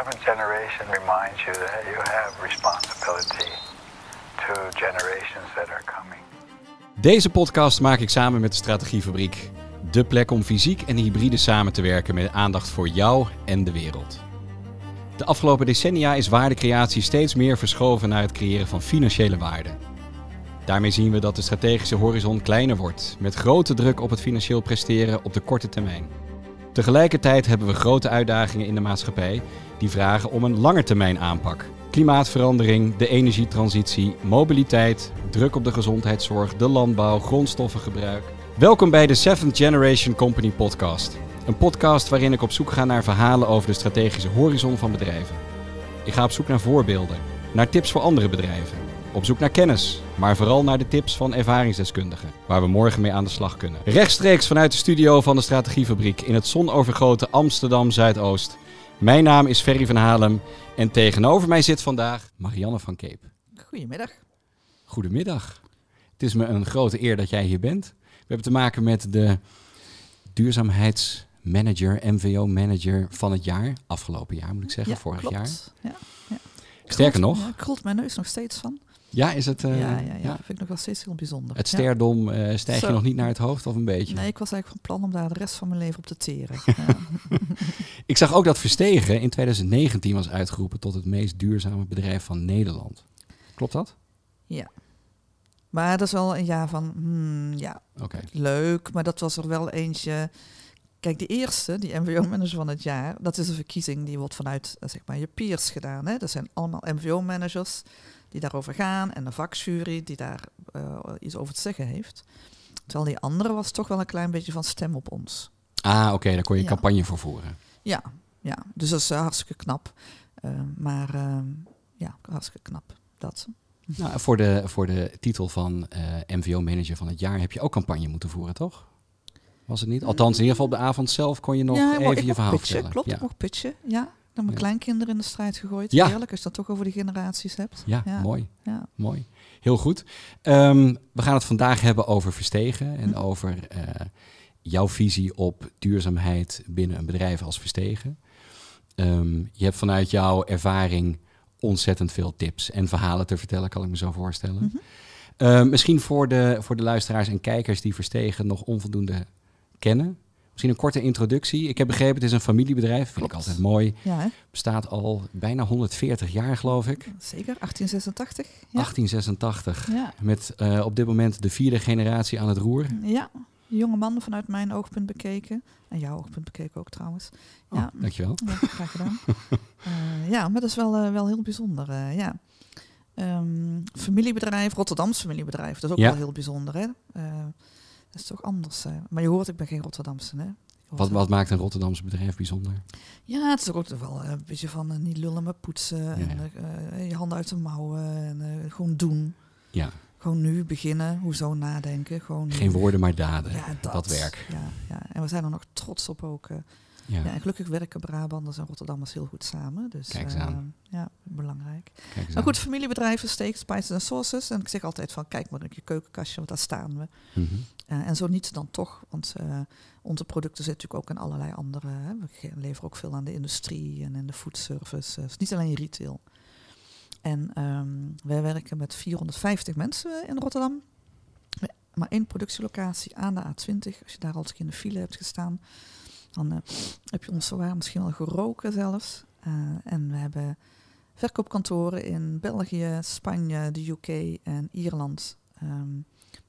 seventh generation reminds you that you have responsibility to generations that are coming. Deze podcast maak ik samen met de Strategiefabriek. De plek om fysiek en hybride samen te werken met aandacht voor jou en de wereld. De afgelopen decennia is waardecreatie steeds meer verschoven naar het creëren van financiële waarde. Daarmee zien we dat de strategische horizon kleiner wordt, met grote druk op het financieel presteren op de korte termijn. Tegelijkertijd hebben we grote uitdagingen in de maatschappij die vragen om een langetermijn aanpak. Klimaatverandering, de energietransitie, mobiliteit, druk op de gezondheidszorg, de landbouw, grondstoffengebruik. Welkom bij de Seventh Generation Company podcast. Een podcast waarin ik op zoek ga naar verhalen over de strategische horizon van bedrijven. Ik ga op zoek naar voorbeelden, naar tips voor andere bedrijven. Op zoek naar kennis, maar vooral naar de tips van ervaringsdeskundigen, waar we morgen mee aan de slag kunnen. Rechtstreeks vanuit de studio van de Strategiefabriek in het zonovergoten Amsterdam Zuidoost. Mijn naam is Ferry van Halem en tegenover mij zit vandaag Marianne van Keep. Goedemiddag. Goedemiddag. Het is me een grote eer dat jij hier bent. We hebben te maken met de duurzaamheidsmanager, MVO-manager van het jaar. Afgelopen jaar moet ik zeggen, Ja, vorig klopt. jaar. Ja, ja. Sterker nog, Ja, krult mijn neus nog steeds van. Ja, is het... eh, ja, ja, ja, ja, vind ik nog wel steeds heel bijzonder. Het sterdom eh stijg je nog niet naar het hoofd of een beetje? Nee, ik was eigenlijk van plan om daar de rest van mijn leven op te teren. Ik zag ook dat Verstegen in 2019 was uitgeroepen tot het meest duurzame bedrijf van Nederland. Klopt dat? ja. Maar dat is wel een jaar van, hmm, ja, Oké. leuk. Maar dat was er wel eentje... Kijk, die eerste, die MVO-manager van het jaar, dat is een verkiezing die wordt vanuit eh, zeg maar, je peers gedaan. Hè? Dat zijn allemaal MVO-managers die daarover gaan en een vakjury die daar eh, iets over te zeggen heeft. Terwijl die andere was toch wel een klein beetje van stem op ons. Ah, oké, daar kon je Ja. campagne voor voeren. Ja, ja. dus dat is eh, hartstikke knap. Eh, maar ja, hartstikke knap. Dat. Nou, voor, de, voor de titel van MVO-manager van het jaar heb je ook campagne moeten voeren, toch? Was het niet? Althans, in ieder geval op de avond zelf kon je nog ja, even je verhaal pitchen. vertellen. Klopt, ja. ik mocht pitchen. Ja, mijn kleinkinderen in de strijd gegooid. Ja. Heerlijk, als je dat toch over die generaties hebt. Ja, mooi. Ja. Mooi. Heel goed. Ehm, we gaan het vandaag hebben over Verstegen en Hm. over eh, jouw visie op duurzaamheid binnen een bedrijf als Verstegen. Ehm, je hebt vanuit jouw ervaring ontzettend veel tips en verhalen te vertellen, kan ik me zo voorstellen. Mhm. Ehm, misschien voor de, voor de luisteraars en kijkers die Verstegen nog onvoldoende kennen. Misschien een korte introductie. Ik heb begrepen, het is een familiebedrijf. Vind ik altijd mooi. Ja? Bestaat al bijna 140 jaar, geloof ik. zeker. 1886. Ja. 1886. Ja. Met eh, op dit moment de vierde generatie aan het roer. ja, jonge man vanuit mijn oogpunt bekeken. En jouw oogpunt bekeken ook trouwens. Oh, Ja. Dankjewel. Ja, graag gedaan. Eh, ja, maar dat is wel, eh, wel heel bijzonder. ja. Ehm, familiebedrijf, Rotterdams familiebedrijf, dat is ook wel heel bijzonder. Hè? Dat is toch anders. eh. Maar je hoort, ik ben geen Rotterdamse. Hè? Wat, wat maakt een Rotterdamse bedrijf bijzonder? Ja, het is ook wel eh, een beetje van eh, niet lullen, maar poetsen. En eh, je handen uit de mouwen. En gewoon doen. Ja, Gewoon nu beginnen. Hoezo nadenken. Gewoon nu. geen woorden maar daden. Ja, dat. werk. Ja, ja, en we zijn er nog trots op ook. Ja, Ja, en gelukkig werken Brabanders en Rotterdammers heel goed samen. Dus Kijk eh, ja, belangrijk. kijk goed, familiebedrijven, steaks, spices en sauces. En ik zeg altijd van, kijk maar in je keukenkastje, want daar staan we. Mhm. Eh, en zo niet dan toch, want eh, onze producten zitten natuurlijk ook in allerlei andere... Hè, we leveren ook veel aan de industrie en in de foodservice. dus niet alleen retail. En ehm, wij werken met 450 mensen in Rotterdam. Maar één productielocatie aan de A20. Als je daar al eens in de file hebt gestaan, dan eh, heb je ons zowaar misschien wel geroken zelfs. Eh, en we hebben verkoopkantoren in België, Spanje, de UK en Ierland. ehm,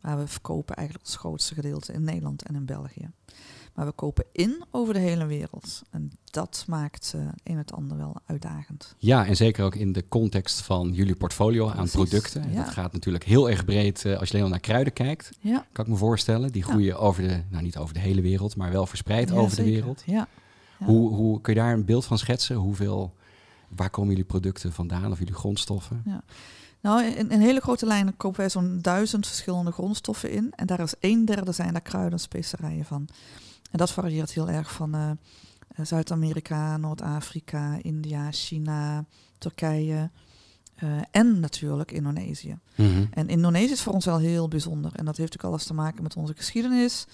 maar we verkopen eigenlijk ons grootste gedeelte in Nederland en in België. Maar we kopen in over de hele wereld. En dat maakt eh een het ander wel uitdagend. Ja, en zeker ook in de context van jullie portfolio aan Precies, producten. En ja. Dat gaat natuurlijk heel erg breed eh, als je alleen al naar kruiden kijkt. Ja, Kan ik me voorstellen. Die Ja. groeien over de, nou niet over de hele wereld, maar wel verspreid ja, over de wereld. Ja. Ja. Hoe, hoe kun je daar een beeld van schetsen? Hoeveel, waar komen jullie producten vandaan of jullie grondstoffen? Nou, in, in hele grote lijnen kopen wij zo'n duizend verschillende grondstoffen in. En daar is een derde zijn daar kruiden en specerijen van. En dat varieert heel erg van eh, eh, Zuid-Amerika, Noord-Afrika, India, China, Turkije eh, en natuurlijk Indonesië. Mhm. En Indonesië is voor ons wel heel bijzonder. En dat heeft ook alles te maken met onze geschiedenis.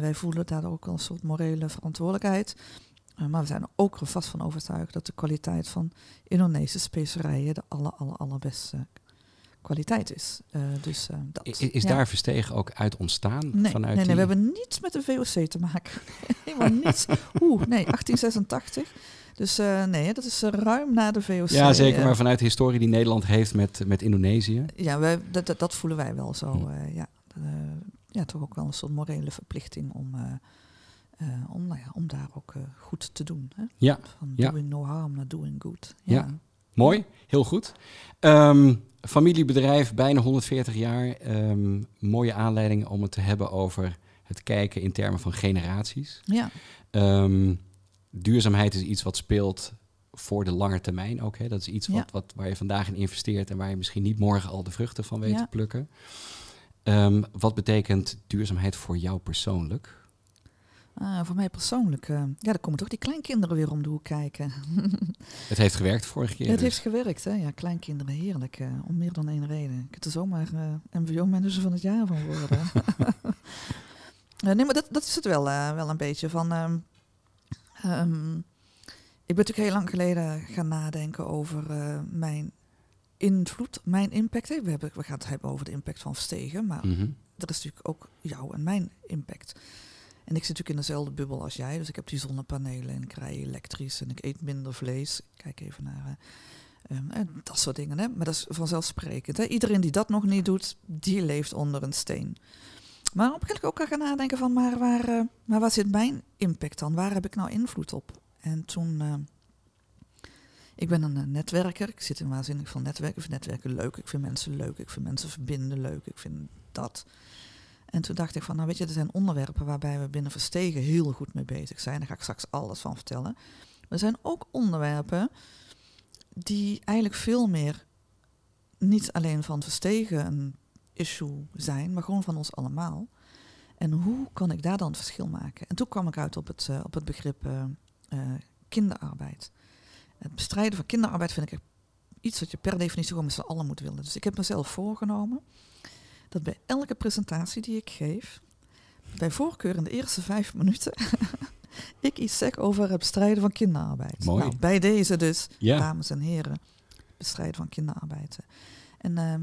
Wij voelen daar ook een soort morele verantwoordelijkheid. Maar we zijn er ook vast van overtuigd dat de kwaliteit van Indonesische specerijen de aller, aller, allerbeste kwaliteit is. Eh, dus, eh, dat, Is ja. daar Verstegen ook uit ontstaan? Nee, vanuit nee, nee, die- we hebben niets met de VOC te maken. Helemaal niets. Oeh, nee, 1886. Dus eh, nee, dat is ruim na de VOC. Ja, zeker, maar vanuit de historie die Nederland heeft met, met Indonesië. Ja, wij, dat, dat, dat voelen wij wel zo. Hm. ja. Ja, toch ook wel een soort morele verplichting om, om, nou ja, om daar ook goed te doen. Hè? Ja, Van ja. doing no harm naar doing good. Ja. mooi, heel goed. Ehm, familiebedrijf, bijna 140 jaar. Ehm, mooie aanleiding om het te hebben over het kijken in termen van generaties. ja. Ehm, duurzaamheid is iets wat speelt voor de lange termijn ook. Hè? Dat is iets wat, Ja. wat, waar je vandaag in investeert en waar je misschien niet morgen al de vruchten van weet Ja. te plukken. Ehm, wat betekent duurzaamheid voor jou persoonlijk? Ah, voor mij persoonlijk, eh, ja, dan komen toch die kleinkinderen weer om de hoek kijken. Het heeft gewerkt vorige keer. het dus. heeft gewerkt, hè? Ja, kleinkinderen, heerlijk. eh, om meer dan één reden. Ik heb er zomaar eh MVO-manager van het jaar van worden. Nee, maar dat, dat is het wel, wel een beetje van. ehm, ehm, ik ben natuurlijk heel lang geleden gaan nadenken over mijn invloed, mijn impact. We, hebben, we gaan het hebben over de impact van Verstegen, maar Mhm. er is natuurlijk ook jouw en mijn impact. En ik zit natuurlijk in dezelfde bubbel als jij. Dus ik heb die zonnepanelen en ik rij elektrisch en ik eet minder vlees. Ik Kijk even naar eh, ehm, eh, dat soort dingen. Hè? Maar dat is vanzelfsprekend. Hè? Iedereen die dat nog niet doet, die leeft onder een steen. Maar een gegeven moment ook gaan nadenken van, maar waar, eh, maar waar zit mijn impact dan? Waar heb ik nou invloed op? En toen, ik ben een netwerker. Ik zit in waanzinnig veel netwerken. Ik vind netwerken leuk. Ik vind mensen leuk. Ik vind mensen verbinden leuk. Ik vind dat. En toen dacht ik van, nou weet je, er zijn onderwerpen waarbij we binnen Verstegen heel goed mee bezig zijn. Daar ga ik straks alles van vertellen. Maar er zijn ook onderwerpen die eigenlijk veel meer niet alleen van Verstegen een issue zijn, maar gewoon van ons allemaal. En hoe kan ik daar dan het verschil maken? En toen kwam ik uit op het, eh, op het begrip eh, eh, kinderarbeid. Het bestrijden van kinderarbeid vind ik iets wat je per definitie gewoon met z'n allen moet willen. Dus ik heb mezelf voorgenomen dat bij elke presentatie die ik geef, bij voorkeur in de eerste vijf minuten, ik iets zeg over het bestrijden van kinderarbeid. Mooi. Nou, bij deze dus, Ja. dames en heren, bestrijden van kinderarbeid. En ehm,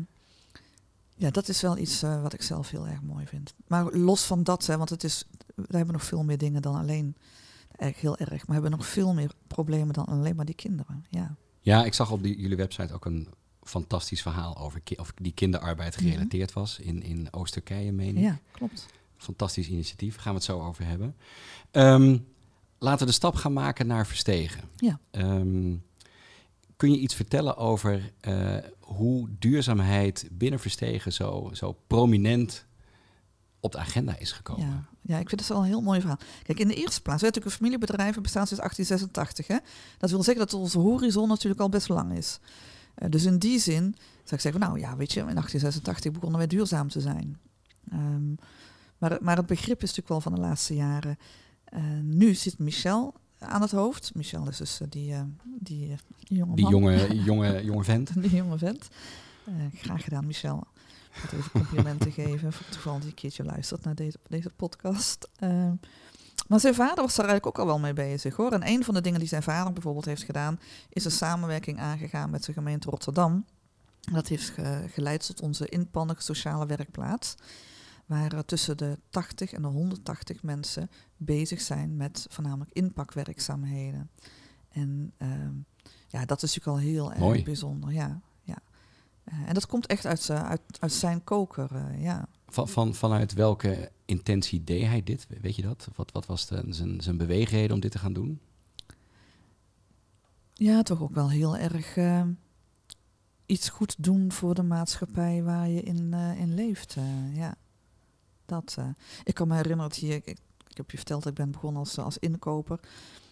ja, dat is wel iets eh, wat ik zelf heel erg mooi vind. Maar los van dat, hè, want het is, we hebben nog veel meer dingen dan alleen, erg heel erg, maar we hebben nog veel meer problemen dan alleen maar die kinderen. Ja, Ja, ik zag op die, jullie website ook een fantastisch verhaal over ki- of die kinderarbeid Mhm. gerelateerd was in, in Oost-Turkije, meen ik. ja klopt. Fantastisch initiatief, gaan we het zo over hebben. Ehm, laten we de stap gaan maken naar Verstegen. Ja. Ehm, kun je iets vertellen over eh, hoe duurzaamheid binnen Verstegen zo, zo prominent op de agenda is gekomen? Ja, ja, ik vind het wel een heel mooi verhaal. Kijk, in de eerste plaats, we hebben natuurlijk een familiebedrijf, we bestaan sinds 1886. Hè? Dat wil zeggen dat onze horizon natuurlijk al best lang is. Eh, dus in die zin zou ik zeggen, nou ja, weet je, in 1886 begonnen wij duurzaam te zijn. Ehm, maar, maar het begrip is natuurlijk wel van de laatste jaren. Eh, nu zit Michel aan het hoofd. Michel is dus eh, die, die, jonge Die man. jonge, jonge, jonge vent. Die jonge vent. Graag gedaan, Michel. Ik even complimenten geven. Voor het geval die een keertje luistert naar deze, deze podcast. Eh, maar zijn vader was daar eigenlijk ook al wel mee bezig hoor. En een van de dingen die zijn vader bijvoorbeeld heeft gedaan, is een samenwerking aangegaan met de gemeente Rotterdam. Dat heeft ge- geleid tot onze inpandige sociale werkplaats. Waar tussen de 80 en de 180 mensen bezig zijn met voornamelijk inpakwerkzaamheden. En ehm, ja, dat is natuurlijk al heel erg Mooi. bijzonder. Ja, ja. Eh, en dat komt echt uit, zijn- uit, uit zijn koker. eh, ja. Van, van, vanuit welke intentie deed hij dit? Weet je dat? Wat, wat was de, zijn, zijn beweegreden om dit te gaan doen? ja, toch ook wel heel erg ehm, iets goed doen voor de maatschappij waar je in, eh, in leeft. eh, ja, dat. eh. ik kan me herinneren dat hij, ik, ik heb je verteld, ik ben begonnen als, als inkoper.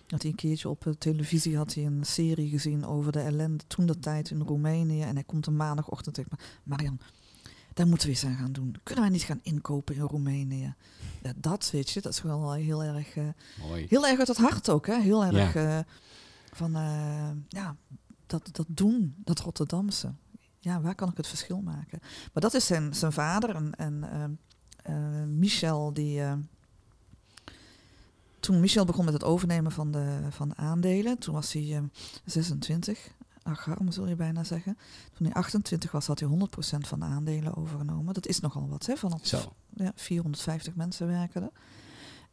Dat hij een keertje op de televisie had hij een serie gezien over de ellende toen de tijd in Roemenië. En hij komt een maandagochtend tegen me, Marian, daar moeten we eens aan gaan doen. Kunnen wij niet gaan inkopen in Roemenië? Ja, dat weet je, dat is wel heel erg, eh, Mooi. heel erg uit het hart ook. Hè? Heel erg eh, van, eh, ja, dat, dat doen, dat Rotterdamse. Ja, waar kan ik het verschil maken? Maar dat is zijn, zijn vader en, en Michel, die, toen Michel begon met het overnemen van de, van de aandelen, toen was hij eh, 26, arm zul je bijna zeggen. Toen hij 28 was, had hij 100% van de aandelen overgenomen. Dat is nogal wat, hè? Van Zo. ja, 450 mensen werken er.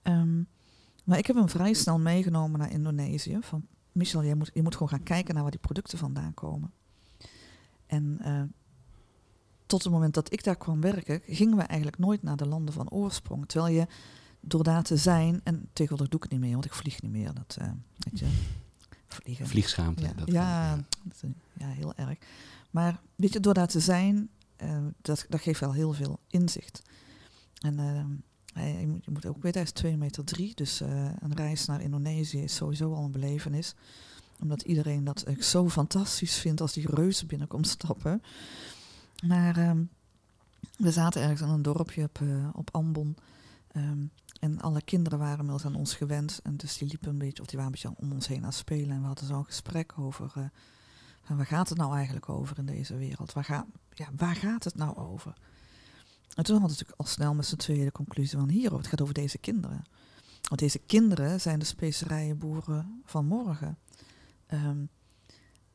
Ehm, maar ik heb hem vrij snel meegenomen naar Indonesië. Van Michel, jij moet, je moet gewoon gaan kijken naar waar die producten vandaan komen. En eh, tot het moment dat ik daar kwam werken, gingen we eigenlijk nooit naar de landen van oorsprong. Terwijl je door daar te zijn, en tegenwoordig doe ik het niet meer, want ik vlieg niet meer. Dat, eh, weet je, vliegen. Vliegschaamte. Ja, dat ja, kan, eh, ja, heel erg. Maar weet je, door daar te zijn, eh, dat, dat geeft wel heel veel inzicht. En eh, hij, je, moet, je moet ook weten, hij is 2 meter drie, dus eh, een reis naar Indonesië is sowieso al een belevenis. Omdat iedereen dat zo fantastisch vindt als die reuzen binnenkomt stappen. Maar ehm, we zaten ergens in een dorpje op, op Ambon. Ehm, en alle kinderen waren inmiddels aan ons gewend. En dus die liepen een beetje, of die waren een beetje om ons heen aan spelen. En we hadden zo'n gesprek over, eh, van waar gaat het nou eigenlijk over in deze wereld? Waar, ga, ja, waar gaat het nou over? En toen hadden we natuurlijk al snel met z'n tweeën de conclusie van hier, het gaat over deze kinderen. Want deze kinderen zijn de specerijenboeren van morgen. Ehm,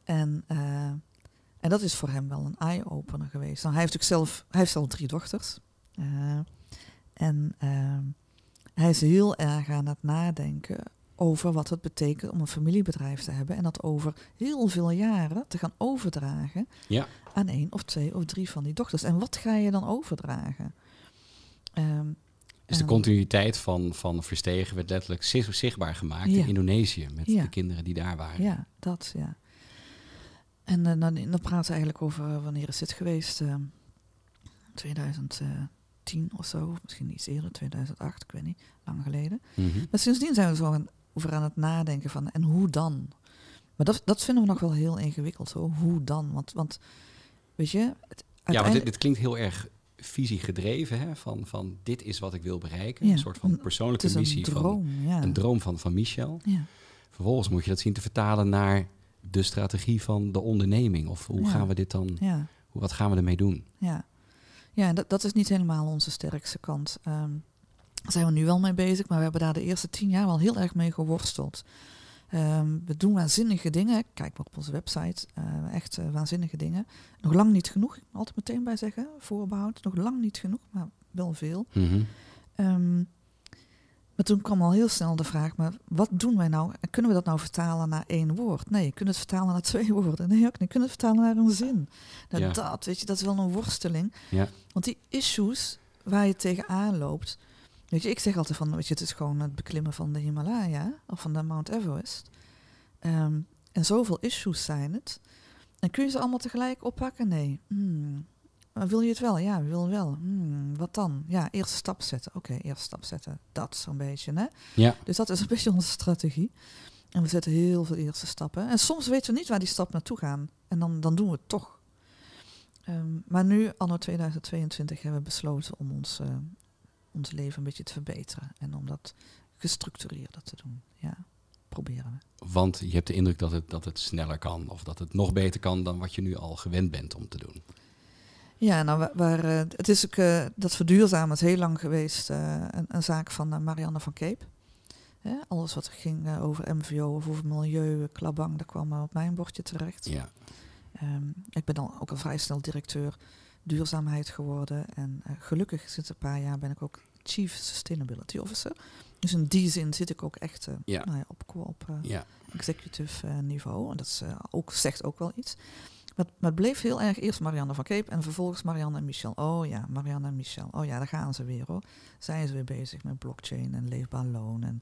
en, eh, en dat is voor hem wel een eye-opener geweest. Nou, hij heeft natuurlijk zelf, hij heeft zelf drie dochters. Eh, en ehm, hij is heel erg aan het nadenken over wat het betekent om een familiebedrijf te hebben. En dat over heel veel jaren te gaan overdragen Ja. aan één of twee of drie van die dochters. En wat ga je dan overdragen? Ehm, Dus de en- continuïteit van, van Verstegen werd letterlijk zi- zichtbaar gemaakt Ja. in Indonesië. Met Ja. de kinderen die daar waren. Ja, dat ja. En eh, dan, dan praten we eigenlijk over eh, wanneer is dit geweest? Ehm 2010 of zo, misschien iets eerder, 2008, ik weet niet, lang geleden. Mhm. Maar sindsdien zijn we zo aan, over aan het nadenken van, en hoe dan? Maar dat, dat vinden we nog wel heel ingewikkeld, hoor. hoe dan? Want, want weet je, het, Ja, want dit, uiteindelijk- dit klinkt heel erg visie gedreven. Hè? Van, van dit is wat ik wil bereiken. Ja, Een soort van persoonlijke missie. een droom, van, ja. Een droom van, van Michel. Ja. Vervolgens moet je dat zien te vertalen naar de strategie van de onderneming. Of hoe gaan we dit dan, Ja. hoe, wat gaan we ermee doen? Ja, ja dat, dat is niet helemaal onze sterkste kant. Ehm, daar zijn we nu wel mee bezig, maar we hebben daar de eerste tien jaar wel heel erg mee geworsteld. Ehm, we doen waanzinnige dingen. Kijk maar op onze website. eh, echt eh, waanzinnige dingen. Nog lang niet genoeg. Altijd meteen bij zeggen, voorbehoud. Nog lang niet genoeg, maar wel veel. Ehm, maar toen kwam al heel snel de vraag, maar wat doen wij nou? En Kunnen we dat nou vertalen naar één woord? Nee, kunnen we het vertalen naar twee woorden? Nee, ook niet. Kunnen we het vertalen naar een zin? Nou, Ja. dat, weet je, dat is wel een worsteling. Ja. Want die issues waar je tegenaan loopt, weet je, ik zeg altijd van, weet je, het is gewoon het beklimmen van de Himalaya of van de Mount Everest. Ehm, en zoveel issues zijn het. En kun je ze allemaal tegelijk oppakken? Nee. Hmm. Maar wil je het wel? Ja, we willen wel. Hmm, wat dan? Ja, eerste stap zetten. Oké, eerste stap zetten. Dat zo'n beetje, hè? Ja. Dus dat is een beetje onze strategie. En we zetten heel veel eerste stappen. En soms weten we niet waar die stap naartoe gaan. En dan, dan doen we het toch. Ehm, maar nu, anno 2022, hebben we besloten om ons, eh, ons leven een beetje te verbeteren. En om dat gestructureerder te doen. Ja, proberen we. Want je hebt de indruk dat het, dat het sneller kan. Of dat het nog beter kan dan wat je nu al gewend bent om te doen. Ja, nou, wa- waar, eh, het is ook, eh, dat verduurzamen is heel lang geweest eh, een, een zaak van Marianne van Keep. Alles wat ging eh, over MVO of over milieu, klabang, dat kwam op mijn bordje terecht. Ja. Ehm, ik ben dan ook al vrij snel directeur duurzaamheid geworden. En gelukkig sinds een paar jaar ben ik ook Chief Sustainability Officer. Dus in die zin zit ik ook echt Ja. nou ja, op, op Ja. executive niveau. En dat is, ook, zegt ook wel iets. Maar, het bleef heel erg eerst Marianne van Keep en vervolgens Marianne en Michel. Oh ja, Marianne en Michel. Oh ja, daar gaan ze weer hoor. Zijn ze weer bezig met blockchain en leefbaar loon. En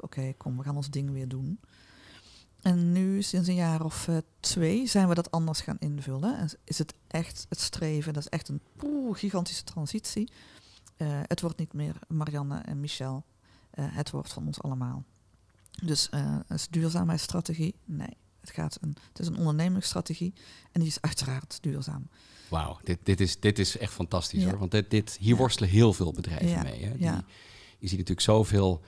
oké, kom, we gaan ons ding weer doen. En nu, sinds een jaar of eh, twee, zijn we dat anders gaan invullen. En is het echt het streven, dat is echt een gigantische transitie. Eh, het wordt niet meer Marianne en Michel. Eh, het wordt van ons allemaal. Dus is duurzaamheidsstrategie? Nee. Het, gaat een, het is een ondernemingsstrategie en die is uiteraard duurzaam. Wauw, dit, dit, is, dit is echt fantastisch Ja. hoor. Want dit, dit, hier worstelen heel veel bedrijven mee. Hè? Die. Je ziet natuurlijk zoveel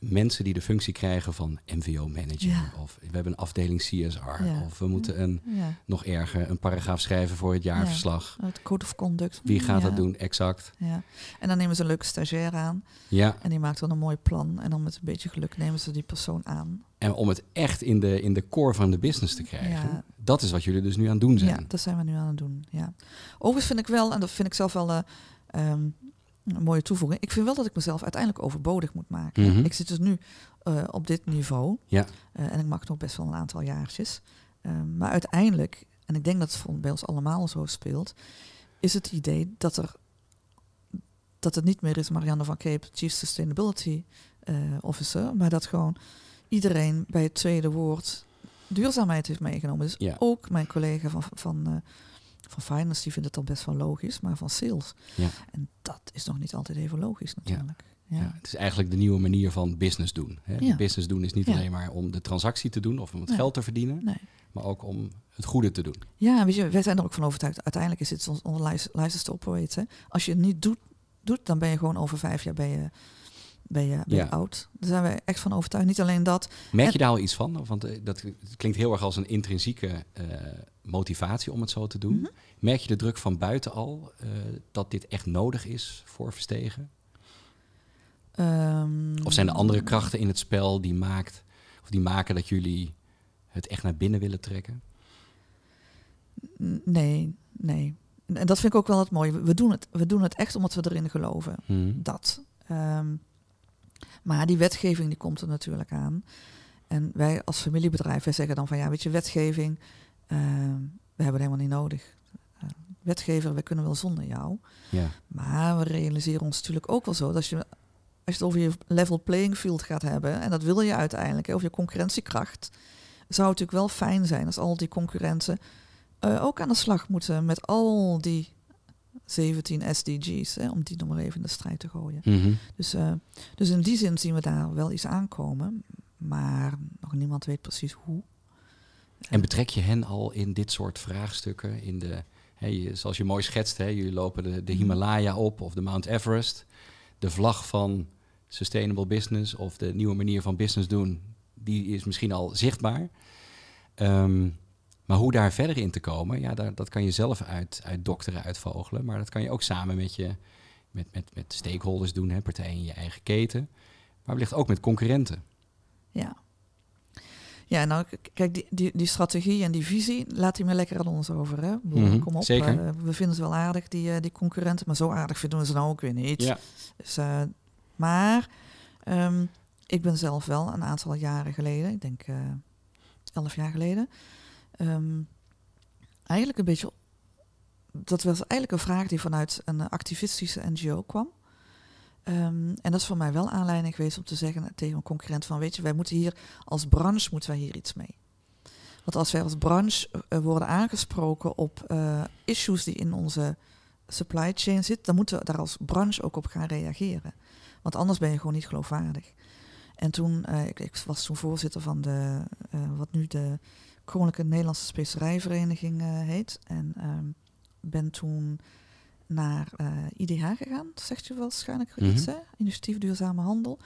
mensen die de functie krijgen van MVO-manager. Ja. Of we hebben een afdeling CSR. Ja. Of we moeten een, Ja. nog erger, een paragraaf schrijven voor het jaarverslag. Het code of conduct. Wie gaat Ja. dat doen? Exact. Ja. En dan nemen ze een leuke stagiair aan. Ja, En die maakt dan een mooi plan. En dan met een beetje geluk nemen ze die persoon aan. en om het echt in de, in de core van de business te krijgen. Dat is wat jullie dus nu aan het doen zijn. Ja, dat zijn we nu aan het doen. Ja. Overigens vind ik wel, en dat vind ik zelf wel ehm, een mooie toevoeging. Ik vind wel dat ik mezelf uiteindelijk overbodig moet maken. Mhm. Ik zit dus nu eh, op dit niveau. Ja. Eh, en ik mag nog best wel een aantal jaartjes. Ehm, maar uiteindelijk, en ik denk dat het bij ons allemaal zo speelt, is het idee dat er dat het niet meer is Marianne van Cape, Chief Sustainability eh, Officer, maar dat gewoon iedereen bij het tweede woord duurzaamheid heeft meegenomen. Dus Ja. ook mijn collega van, van, van Finance, die vindt het al best wel logisch, maar van Sales. Ja. En dat is nog niet altijd even logisch natuurlijk. Ja. Ja, het is eigenlijk de nieuwe manier van business doen. Hè? Ja. Business doen is niet alleen maar om de transactie te doen of om het Nee. geld te verdienen, Nee. maar ook om het goede te doen. Ja, weet je, wij zijn er ook van overtuigd. Uiteindelijk is het ons onze lic- license to operate. Hè. Als je het niet doet, doet, dan ben je gewoon over vijf jaar ben je, ben je, ben je Ja. oud. Daar zijn we echt van overtuigd. Niet alleen dat. Merk En- je daar al iets van? Want eh, dat klinkt heel erg als een intrinsieke eh, motivatie om het zo te doen. Mhm. Merk je de druk van buiten al eh, dat dit echt nodig is voor Verstegen? ehm, Of zijn er andere krachten in het spel die, maakt, of die maken dat jullie het echt naar binnen willen trekken? Nee, nee. En dat vind ik ook wel het mooie. We- doen het, we doen het echt omdat we erin geloven. Mhm. Dat. Ehm, maar die wetgeving die komt er natuurlijk aan. En wij als familiebedrijf, wij zeggen dan van ja, weet je, wetgeving, we hebben het helemaal niet nodig. Eh, wetgever, we kunnen wel zonder jou. Ja. Maar we realiseren ons natuurlijk ook wel zo dat als je, als je het over je level playing field gaat hebben, en dat wil je uiteindelijk, hè, over je concurrentiekracht, zou het natuurlijk wel fijn zijn als al die concurrenten eh, ook aan de slag moeten met al die 17 SDG's, hè, om die nog maar even in de strijd te gooien. Mhm. Dus, eh, dus in die zin zien we daar wel iets aankomen, maar nog niemand weet precies hoe. En betrek je hen al in dit soort vraagstukken? In de, hè, je- zoals je mooi schetst, hè, jullie lopen de, de Himalaya op of de Mount Everest. De vlag van sustainable business of de nieuwe manier van business doen, die is misschien al zichtbaar. Ehm, maar hoe daar verder in te komen, ja, daar, dat kan je zelf uit, uit dokteren, uitvogelen. Maar dat kan je ook samen met je met, met, met stakeholders doen, hè, partijen in je eigen keten. Maar wellicht ook met concurrenten. Ja. Ja, nou, kijk, die, die, die strategie en die visie, laat die maar lekker aan ons over. Hè? Mhm, Kom op, zeker. eh, we vinden ze wel aardig, die, eh, die concurrenten, maar zo aardig vinden we ze nou ook weer niet. Ja. Dus, eh, maar ehm, ik ben zelf wel een aantal jaren geleden, ik denk elf jaar geleden, ehm, eigenlijk een beetje. Dat was eigenlijk een vraag die vanuit een activistische NGO kwam. Ehm, en dat is voor mij wel aanleiding geweest om te zeggen tegen een concurrent van weet je, wij moeten hier als branche moeten wij hier iets mee. Want als wij als branche eh, worden aangesproken op eh, issues die in onze supply chain zitten, dan moeten we daar als branche ook op gaan reageren. Want anders ben je gewoon niet geloofwaardig. En toen, eh, ik, ik was toen voorzitter van de, eh, wat nu de Koninklijke Nederlandse Specerijvereniging eh, heet. En ehm, ben toen naar eh, IDH gegaan, dat zegt je waarschijnlijk Mhm. iets, hè? Initiatief Duurzame Handel.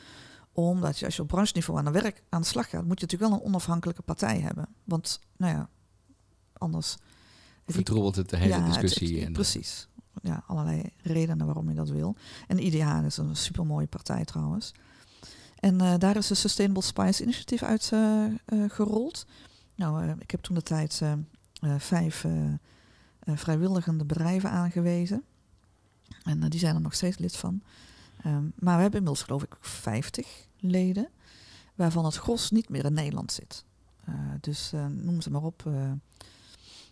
Omdat je als je op brancheniveau aan de werk aan de slag gaat, moet je natuurlijk wel een onafhankelijke partij hebben. Want, nou ja, anders... Vertroebelt het de hele Ja, discussie. het- en, precies. Ja, allerlei redenen waarom je dat wil. En IDH is een supermooie partij trouwens. En eh, daar is de Sustainable Spice Initiative uit eh, eh, gerold. Nou, eh, ik heb toen de tijd eh, eh, vijf eh, eh, vrijwilligende bedrijven aangewezen. En eh, die zijn er nog steeds lid van. Ehm, maar we hebben inmiddels geloof ik 50 leden, waarvan het gros niet meer in Nederland zit. Eh, dus eh, noem ze maar op.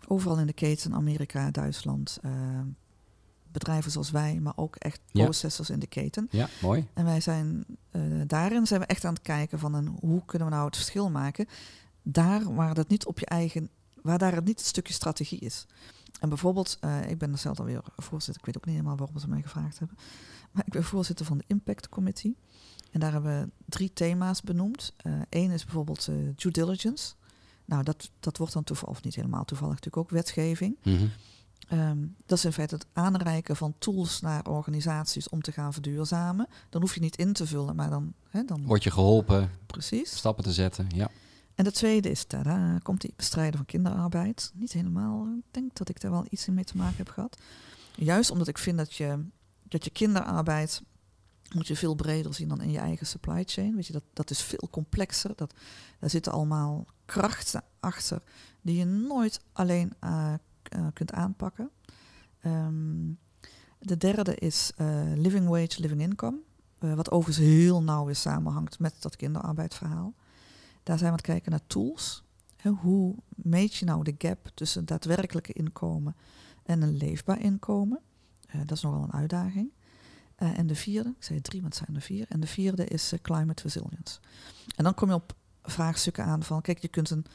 overal in de keten, Amerika, Duitsland, eh, bedrijven zoals wij, maar ook echt Ja. processors in de keten. Ja, mooi. En wij zijn daarin zijn we echt aan het kijken van een, hoe kunnen we nou het verschil maken. Daar waar dat niet op je eigen, waar daar het niet een stukje strategie is. En bijvoorbeeld, eh, ik ben er zelf alweer voorzitter, ik weet ook niet helemaal waarom ze mij gevraagd hebben. Maar ik ben voorzitter van de Impact Committee. En daar hebben we drie thema's benoemd. Eén is bijvoorbeeld eh, due diligence. Nou, dat, dat wordt dan toevallig, of niet helemaal toevallig, natuurlijk ook wetgeving. Mhm. Ehm, dat is in feite het aanreiken van tools naar organisaties om te gaan verduurzamen. Dan hoef je niet in te vullen, maar dan... Hè, dan Word je geholpen precies. stappen te zetten? Ja. En de tweede is, tada, komt die bestrijden van kinderarbeid. Niet helemaal, ik denk dat ik daar wel iets mee te maken heb gehad. Juist omdat ik vind dat je, dat je kinderarbeid moet je veel breder zien dan in je eigen supply chain. Weet je, dat, dat is veel complexer. Dat, daar zitten allemaal krachten achter die je nooit alleen uh, uh, kunt aanpakken. Um, de derde is uh, living wage, living income. wat overigens heel nauw weer samenhangt met dat kinderarbeidverhaal. Daar zijn we aan het kijken naar tools. Hoe meet je nou de gap tussen daadwerkelijke inkomen en een leefbaar inkomen? Uh, dat is nogal een uitdaging. Uh, en de vierde, ik zei drie, maar het zijn er vier. En de vierde is uh, climate resilience. En dan kom je op vraagstukken aan van, kijk, je kunt een,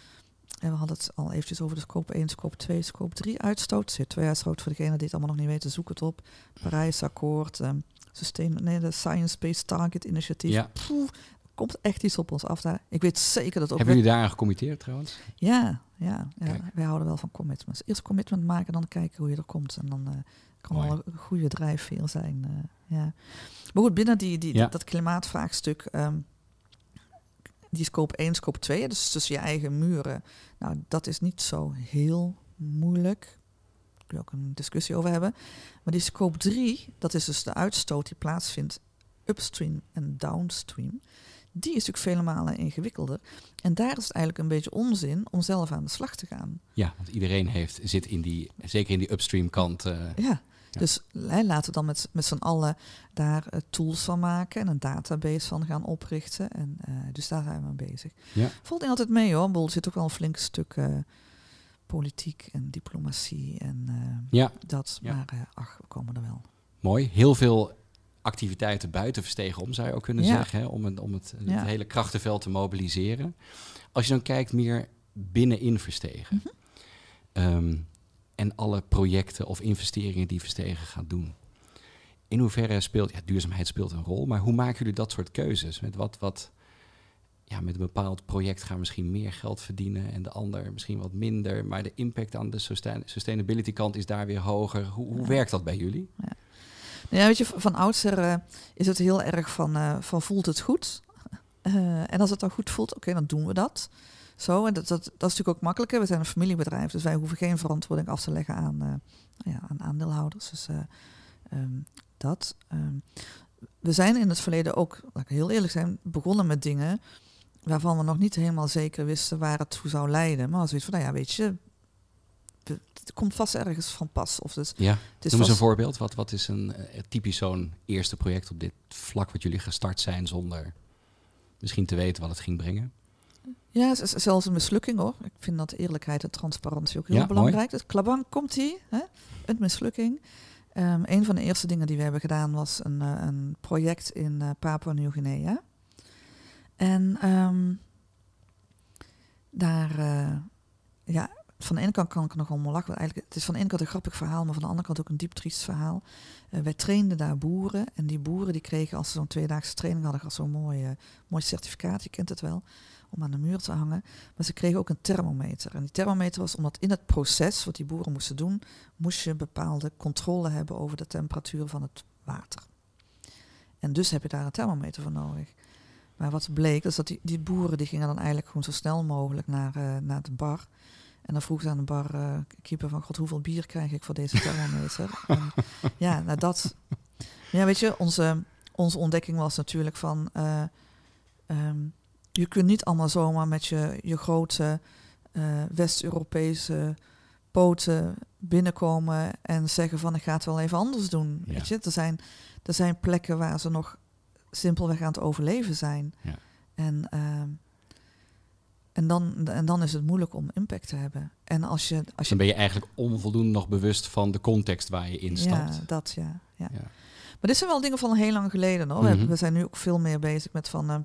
en we hadden het al eventjes over de scope 1, scope 2, scope 3 uitstoot. CO2-uitstoot voor degenen die het allemaal nog niet weten, zoek het op. Parijsakkoord, um, nee, de Science-Based Target Initiative. Ja. Poeh, komt echt iets op ons af daar. Ik weet zeker dat ook... Hebben jullie daaraan gecommitteerd trouwens? Ja, ja, ja. wij houden wel van commitments. Eerst commitment maken, dan kijken hoe je er komt. En dan uh, kan wel een goede drijfveer zijn. Uh, ja. Maar goed, binnen die, die, Ja. dat klimaatvraagstuk... Um, die scope 1, scope 2, dus tussen je eigen muren. Nou, dat is niet zo heel moeilijk. Daar kun je ook een discussie over hebben. Maar die scope 3, dat is dus de uitstoot die plaatsvindt upstream en downstream. Die is natuurlijk vele malen ingewikkelder. En daar is het eigenlijk een beetje onzin om zelf aan de slag te gaan. Ja, want iedereen heeft, zit in die, zeker in die upstream kant. eh, Ja, Ja. dus hè, laten we dan met, met z'n allen daar eh, tools van maken en een database van gaan oprichten. En, eh, dus daar zijn we mee bezig. Ja. Valt niet altijd mee hoor. Er zit ook wel een flink stuk politiek en diplomatie en ja, dat. Ja. Maar ach, we komen er wel. mooi. Heel veel activiteiten buiten Verstegen om, zou je ook kunnen Ja. zeggen. Hè? Om, het, om het, het Ja. hele krachtenveld te mobiliseren. Als je dan kijkt meer binnenin Verstegen. Mhm. ehm, en alle projecten of investeringen die Verstegen gaat doen. In hoeverre speelt, ja, duurzaamheid speelt een rol, maar hoe maken jullie dat soort keuzes? Met wat, wat ja, met een bepaald project gaan we misschien meer geld verdienen en de ander misschien wat minder, maar de impact aan de sustain- sustainability kant is daar weer hoger. Hoe, hoe Ja. werkt dat bij jullie? Nou ja, weet je, van oudsher eh, is het heel erg van, eh, van voelt het goed? Eh, en als het dan goed voelt, oké, dan doen we dat. Zo, en dat, dat, dat is natuurlijk ook makkelijker. We zijn een familiebedrijf, dus wij hoeven geen verantwoording af te leggen aan, eh, ja, aan aandeelhouders. Dus ehm, dat. ehm. we zijn in het verleden ook, laat ik heel eerlijk zijn, begonnen met dingen waarvan we nog niet helemaal zeker wisten waar het toe zou leiden. Maar als zoiets van, nou ja, weet je, we- het komt vast ergens van pas. Of dus, Ja, noem eens een voorbeeld. Wat, wat is een eh, typisch zo'n eerste project op dit vlak wat jullie gestart zijn zonder misschien te weten wat het ging brengen? Ja, zelfs een mislukking hoor. Ik vind dat eerlijkheid en transparantie ook heel Ja, belangrijk. Dus Klabang komt ie, hè? een mislukking. Ehm, een van de eerste dingen die we hebben gedaan was een, eh, een project in eh, Papua Nieuw-Guinea. En ehm, daar, ja, van de ene kant kan ik nog allemaal lachen. Eigenlijk, het is van de ene kant een grappig verhaal, maar van de andere kant ook een diep triest verhaal. Eh, wij trainden daar boeren en die boeren die kregen als ze zo'n tweedaagse training hadden, zo'n mooi, eh, mooi certificaat, je kent het wel, om aan de muur te hangen. Maar ze kregen ook een thermometer. En die thermometer was omdat in het proces wat die boeren moesten doen, moest je bepaalde controle hebben over de temperatuur van het water. En dus heb je daar een thermometer voor nodig. Maar wat bleek, is dat die, die boeren die gingen dan eigenlijk gewoon zo snel mogelijk naar, eh, naar de bar. En dan vroeg ze aan de barkeeper van, god, hoeveel bier krijg ik voor deze thermometer? en, ja, nou dat... Ja, weet je, onze, onze ontdekking was natuurlijk van... eh, ehm, je kunt niet allemaal zomaar met je, je grote eh, West-Europese poten binnenkomen en zeggen van ik ga het wel even anders doen. Ja. Weet je? Er, zijn, er zijn plekken waar ze nog simpelweg aan het overleven zijn. Ja. En, ehm, en, dan, en dan is het moeilijk om impact te hebben. En als je, als je dan ben je eigenlijk onvoldoende nog bewust van de context waar je instapt. ja, dat ja, ja. Ja. Maar dit zijn wel dingen van heel lang geleden. Hoor. We Mhm. We zijn nu ook veel meer bezig met van... eh,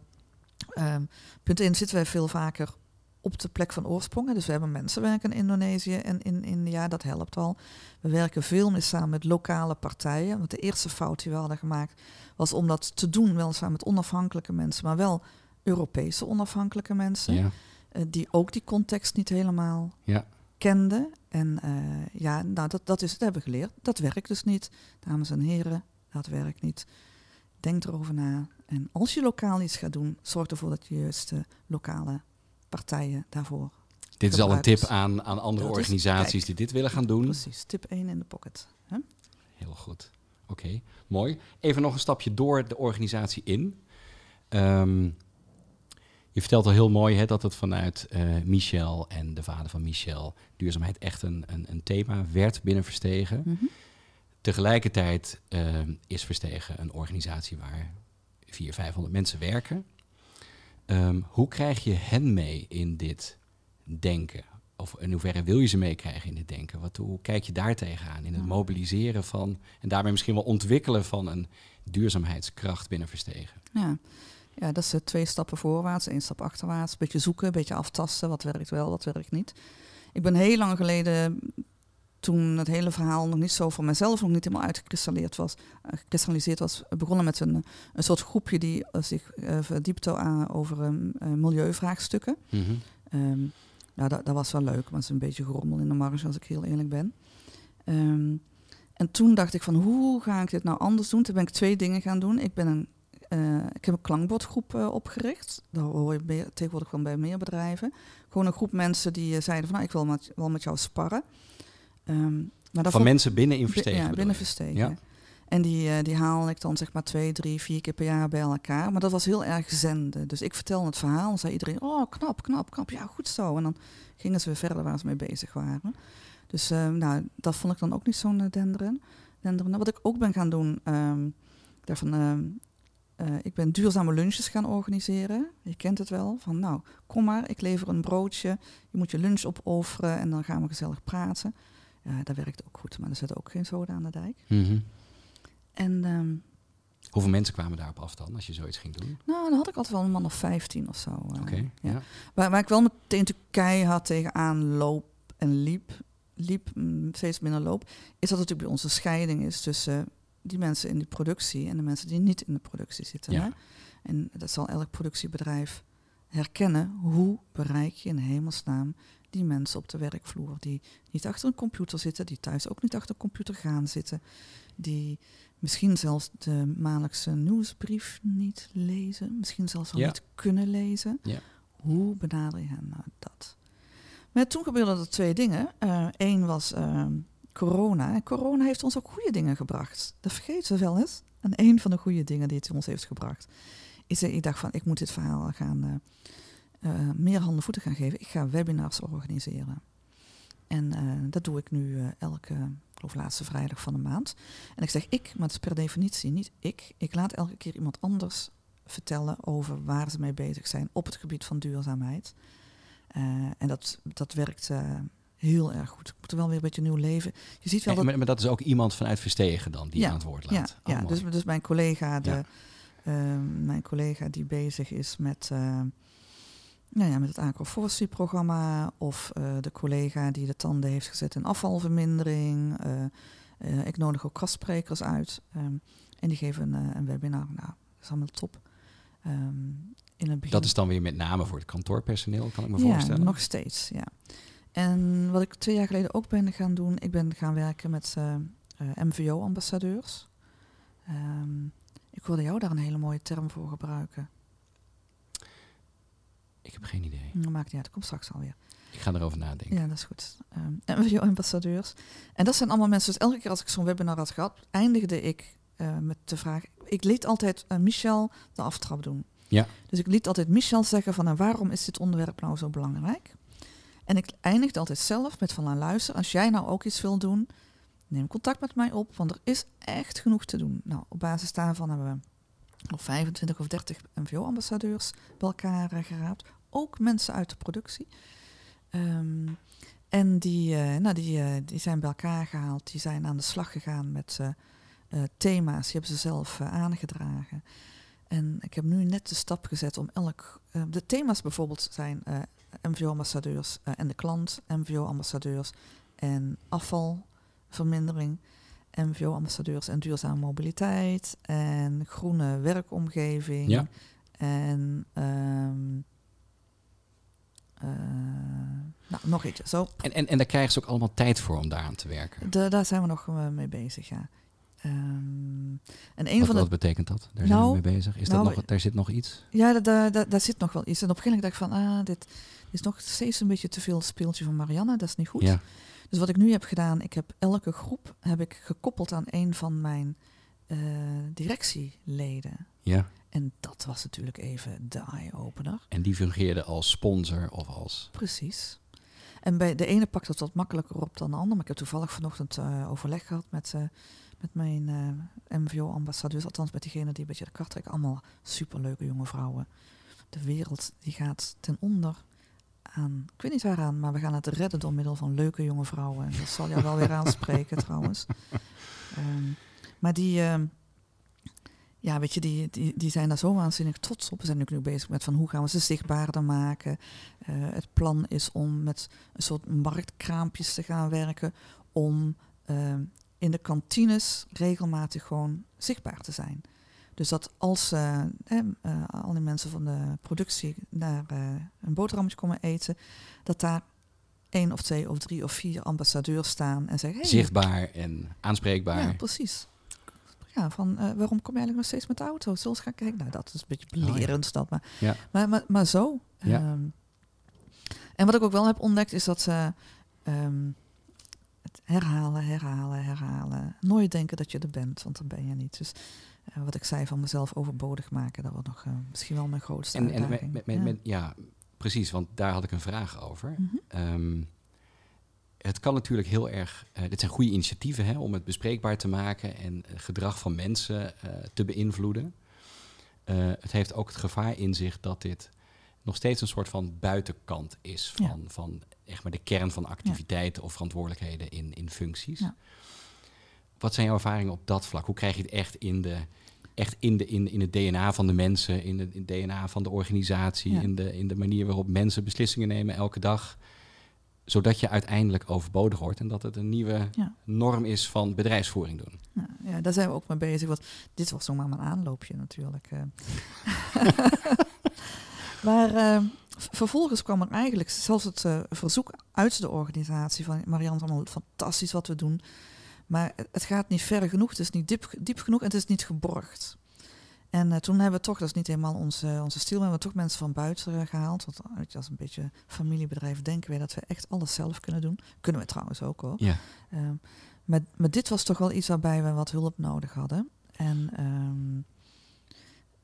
ehm, punt 1 zitten wij veel vaker op de plek van oorsprong. Dus we hebben mensen werken in Indonesië en in India, dat helpt al. We werken veel meer samen met lokale partijen. Want de eerste fout die we hadden gemaakt was om dat te doen, wel samen met onafhankelijke mensen, maar wel Europese onafhankelijke mensen, Ja. Eh, die ook die context niet helemaal Ja. kende. En eh, ja, nou, dat, dat, is, dat hebben we geleerd. Dat werkt dus niet. Dames en heren, dat werkt niet. Denk erover na. En als je lokaal iets gaat doen, zorg ervoor dat je juist de lokale partijen daarvoor. Dit is al een tip aan, aan andere Dat is- organisaties kijk. die dit willen gaan doen. Precies, tip 1 in de pocket. Hè? Heel goed. Oké, mooi. Even nog een stapje door de organisatie in. Ehm, je vertelt al heel mooi hè, dat het vanuit eh, Michel en de vader van Michel duurzaamheid echt een, een, een thema werd binnen Verstegen. Mhm. Tegelijkertijd ehm, is Verstegen een organisatie waar 400, 500 mensen werken. Ehm, hoe krijg je hen mee in dit denken? Of in hoeverre wil je ze meekrijgen in dit denken? Wat, hoe kijk je daar tegenaan? In het mobiliseren van en daarmee misschien wel ontwikkelen van een duurzaamheidskracht binnen Verstegen. Ja. Ja, dat is eh, twee stappen voorwaarts, één stap achterwaarts. Een beetje zoeken, een beetje aftasten. Wat werkt wel, wat werkt niet. Ik ben heel lang geleden, toen het hele verhaal nog niet zo voor mezelf nog niet helemaal uitgekristalliseerd was, eh, gekristalliseerd was begonnen met een, een soort groepje die eh, zich verdiepte aan, over eh, milieuvraagstukken. Nou, dat, dat was wel leuk, maar het is een beetje gerommel in de marge als ik heel eerlijk ben. Ehm, en toen dacht ik van, hoe ga ik dit nou anders doen? Toen ben ik twee dingen gaan doen. Ik, ben een, eh, ik heb een klankbordgroep eh, opgericht. Daar hoor je meer- tegenwoordig wel bij meer bedrijven. Gewoon een groep mensen die eh, zeiden van, nou, ik wil met, wel met jou sparren. Ehm, maar Van mensen binnen in Bi- Verstegen. Ja, binnen? Verstegen. Ja. En die, die haal ik dan zeg maar twee, drie, vier keer per jaar bij elkaar. Maar dat was heel erg zenden. Dus ik vertelde het verhaal en zei iedereen, oh knap, knap, knap. Ja, goed zo. En dan gingen ze weer verder waar ze mee bezig waren. Dus eh, nou, dat vond ik dan ook niet zo'n denderen. denderen. Wat ik ook ben gaan doen, ehm, dacht eh, ik ben duurzame lunches gaan organiseren. Je kent het wel. Van nou, kom maar, ik lever een broodje. Je moet je lunch opofferen en dan gaan we gezellig praten. Ja, dat werkt ook goed, maar er zit ook geen zoden aan de dijk. Mhm. En ehm, Hoeveel mensen kwamen daarop af dan, als je zoiets ging doen? nou, dan had ik altijd wel een man of 15 of zo. eh, Oké, ja. ja. Waar, waar ik wel meteen natuurlijk keihard tegenaan loop en liep, liep mm, steeds minder loop, is dat het natuurlijk bij ons een scheiding is tussen die mensen in de productie en de mensen die niet in de productie zitten. Ja. Hè? En dat zal elk productiebedrijf herkennen. Hoe bereik je in hemelsnaam die mensen op de werkvloer die niet achter een computer zitten, die thuis ook niet achter een computer gaan zitten, die misschien zelfs de maandelijkse nieuwsbrief niet lezen, misschien zelfs Ja. niet kunnen lezen. Ja. Hoe benader je hen nou dat? Maar toen gebeurden er twee dingen. Eén was ehm, corona. En corona heeft ons ook goede dingen gebracht. Dat vergeten we wel eens. En een van de goede dingen die het ons heeft gebracht, is dat ik dacht van, ik moet dit verhaal gaan eh, eh, meer handen voeten gaan geven. Ik ga webinars organiseren. En eh, dat doe ik nu eh, elke, geloof laatste vrijdag van de maand. En ik zeg ik, maar het is per definitie niet ik. Ik laat elke keer iemand anders vertellen over waar ze mee bezig zijn op het gebied van duurzaamheid. En dat, dat werkt heel erg goed. Ik moet er wel weer een beetje nieuw leven. Je ziet wel dat maar, maar dat is ook iemand vanuit Verstegen dan, die Ja, aan het woord ja, laat. Oh, ja dus, dus mijn collega, de, Ja. ehm, mijn collega die bezig is met, eh, nou ja, met het agroforestry-programma, of eh, de collega die de tanden heeft gezet in afvalvermindering. eh, ik nodig ook gastsprekers uit ehm, en die geven een, een webinar. Nou, dat is allemaal top. Ehm, in het begin Dat is dan weer met name voor het kantoorpersoneel, kan ik me ja, voorstellen. nog steeds, ja. En wat ik twee jaar geleden ook ben gaan doen, ik ben gaan werken met eh, eh, MVO-ambassadeurs. Ehm, ik hoorde jou daar een hele mooie term voor gebruiken. Ik heb geen idee. Dat maakt niet uit, dat komt straks alweer. Ik ga erover nadenken. Ja, dat is goed. Ehm MVO-ambassadeurs. En dat zijn allemaal mensen, dus elke keer als ik zo'n webinar had gehad, eindigde ik eh, met de vraag... Ik liet altijd Michel de aftrap doen. Ja. Dus ik liet altijd Michel zeggen van, en waarom is dit onderwerp nou zo belangrijk? En ik eindigde altijd zelf met van, nou luister, als jij nou ook iets wil doen, neem contact met mij op, want er is echt genoeg te doen. Nou, op basis daarvan hebben we nog 25 of 30 MVO-ambassadeurs bij elkaar eh, geraapt. Ook mensen uit de productie. Ehm, en die, eh, nou, die, eh, die zijn bij elkaar gehaald. Die zijn aan de slag gegaan met thema's. Die hebben ze zelf aangedragen. En ik heb nu net de stap gezet om elk... de thema's bijvoorbeeld zijn MVO-ambassadeurs eh, en de klant, MVO-ambassadeurs en afvalvermindering, MVO-ambassadeurs en duurzame mobiliteit en groene werkomgeving. Ja. En ehm, eh, Nou, nog iets. Zo, En, en, en daar krijgen ze ook allemaal tijd voor om daaraan te werken. da- daar zijn we nog eh, mee bezig, ja. Ehm, en een Wat, van de wat betekent dat? Daar zijn Nou, we mee bezig. Is nou, dat nog, daar zit nog iets? Ja, daar, daar zit nog wel iets. En op een gegeven moment dacht ik van, ah, dit is nog steeds een beetje te veel speeltje van Marianne. Dat is niet goed. Ja. Dus wat ik nu heb gedaan, ik heb elke groep heb ik gekoppeld aan een van mijn eh, directieleden. ja. En dat was natuurlijk even de eye-opener. En die fungeerde als sponsor of als... Precies. En bij de ene pakt het wat makkelijker op dan de ander. Maar ik heb toevallig vanochtend eh, overleg gehad met, eh, met mijn MVO-ambassadeurs. Althans met diegene die een beetje de kart trekken. Allemaal superleuke jonge vrouwen. De wereld die gaat ten onder aan, ik weet niet waaraan, maar we gaan het redden door middel van leuke jonge vrouwen. En dat zal jou wel weer aanspreken trouwens. Ehm, maar die, ehm, ja, weet je, die, die, die zijn daar zo waanzinnig trots op. We zijn nu nu bezig met van hoe gaan we ze zichtbaarder maken. Eh, het plan is om met een soort marktkraampjes te gaan werken. Om ehm, in de kantines regelmatig gewoon zichtbaar te zijn. Dus dat als eh, eh, al die mensen van de productie naar eh, een boterhammetje komen eten, dat daar één of twee of drie of vier ambassadeurs staan en zeggen: hey, Zichtbaar en aanspreekbaar. ja, precies. Ja, van waarom kom je eigenlijk nog steeds met de auto? Zullen we eens gaan kijken? Nou, dat is een beetje Oh, ja. belerend, dat, maar, Ja. maar, maar, maar zo. Ja. Ehm, en wat ik ook wel heb ontdekt, is dat ze ehm, het herhalen, herhalen, herhalen. Nooit denken dat je er bent, want dan ben je niet. Dus eh, wat ik zei van mezelf overbodig maken, dat wordt nog eh, misschien wel mijn grootste En, en met, uitdaging. met, met, ja. met- ja, precies, want daar had ik een vraag over. Mhm. Ehm, het kan natuurlijk heel erg. eh, dit zijn goede initiatieven hè, om het bespreekbaar te maken en gedrag van mensen te beïnvloeden. Het heeft ook het gevaar in zich dat dit nog steeds een soort van buitenkant is Ja. van, van echt maar de kern van activiteiten of verantwoordelijkheden in, in functies. Wat zijn jouw ervaringen op dat vlak? Hoe krijg je het echt in de echt in, de, in, in het DNA van de mensen, in, de, in het DNA van de organisatie, Ja. in, de, in de manier waarop mensen beslissingen nemen elke dag. Zodat je uiteindelijk overbodig wordt en dat het een nieuwe Ja. norm is van bedrijfsvoering doen. Ja, ja, daar zijn we ook mee bezig. Want dit was nog maar mijn aanloopje natuurlijk. eh. maar eh, vervolgens kwam er eigenlijk zelfs het eh, verzoek uit de organisatie van Marianne, allemaal fantastisch wat we doen. Maar het- gaat niet ver genoeg, het is niet diep, diep genoeg en het is niet geborgd. En eh, toen hebben we toch, dat is niet helemaal onze, onze stil, maar hebben we toch mensen van buiten eh, gehaald. Want eh, weet je, als een beetje familiebedrijf denken wij dat we echt alles zelf kunnen doen. Kunnen we trouwens ook hoor. Ja. Ehm, maar, maar dit was toch wel iets waarbij we wat hulp nodig hadden. En ehm,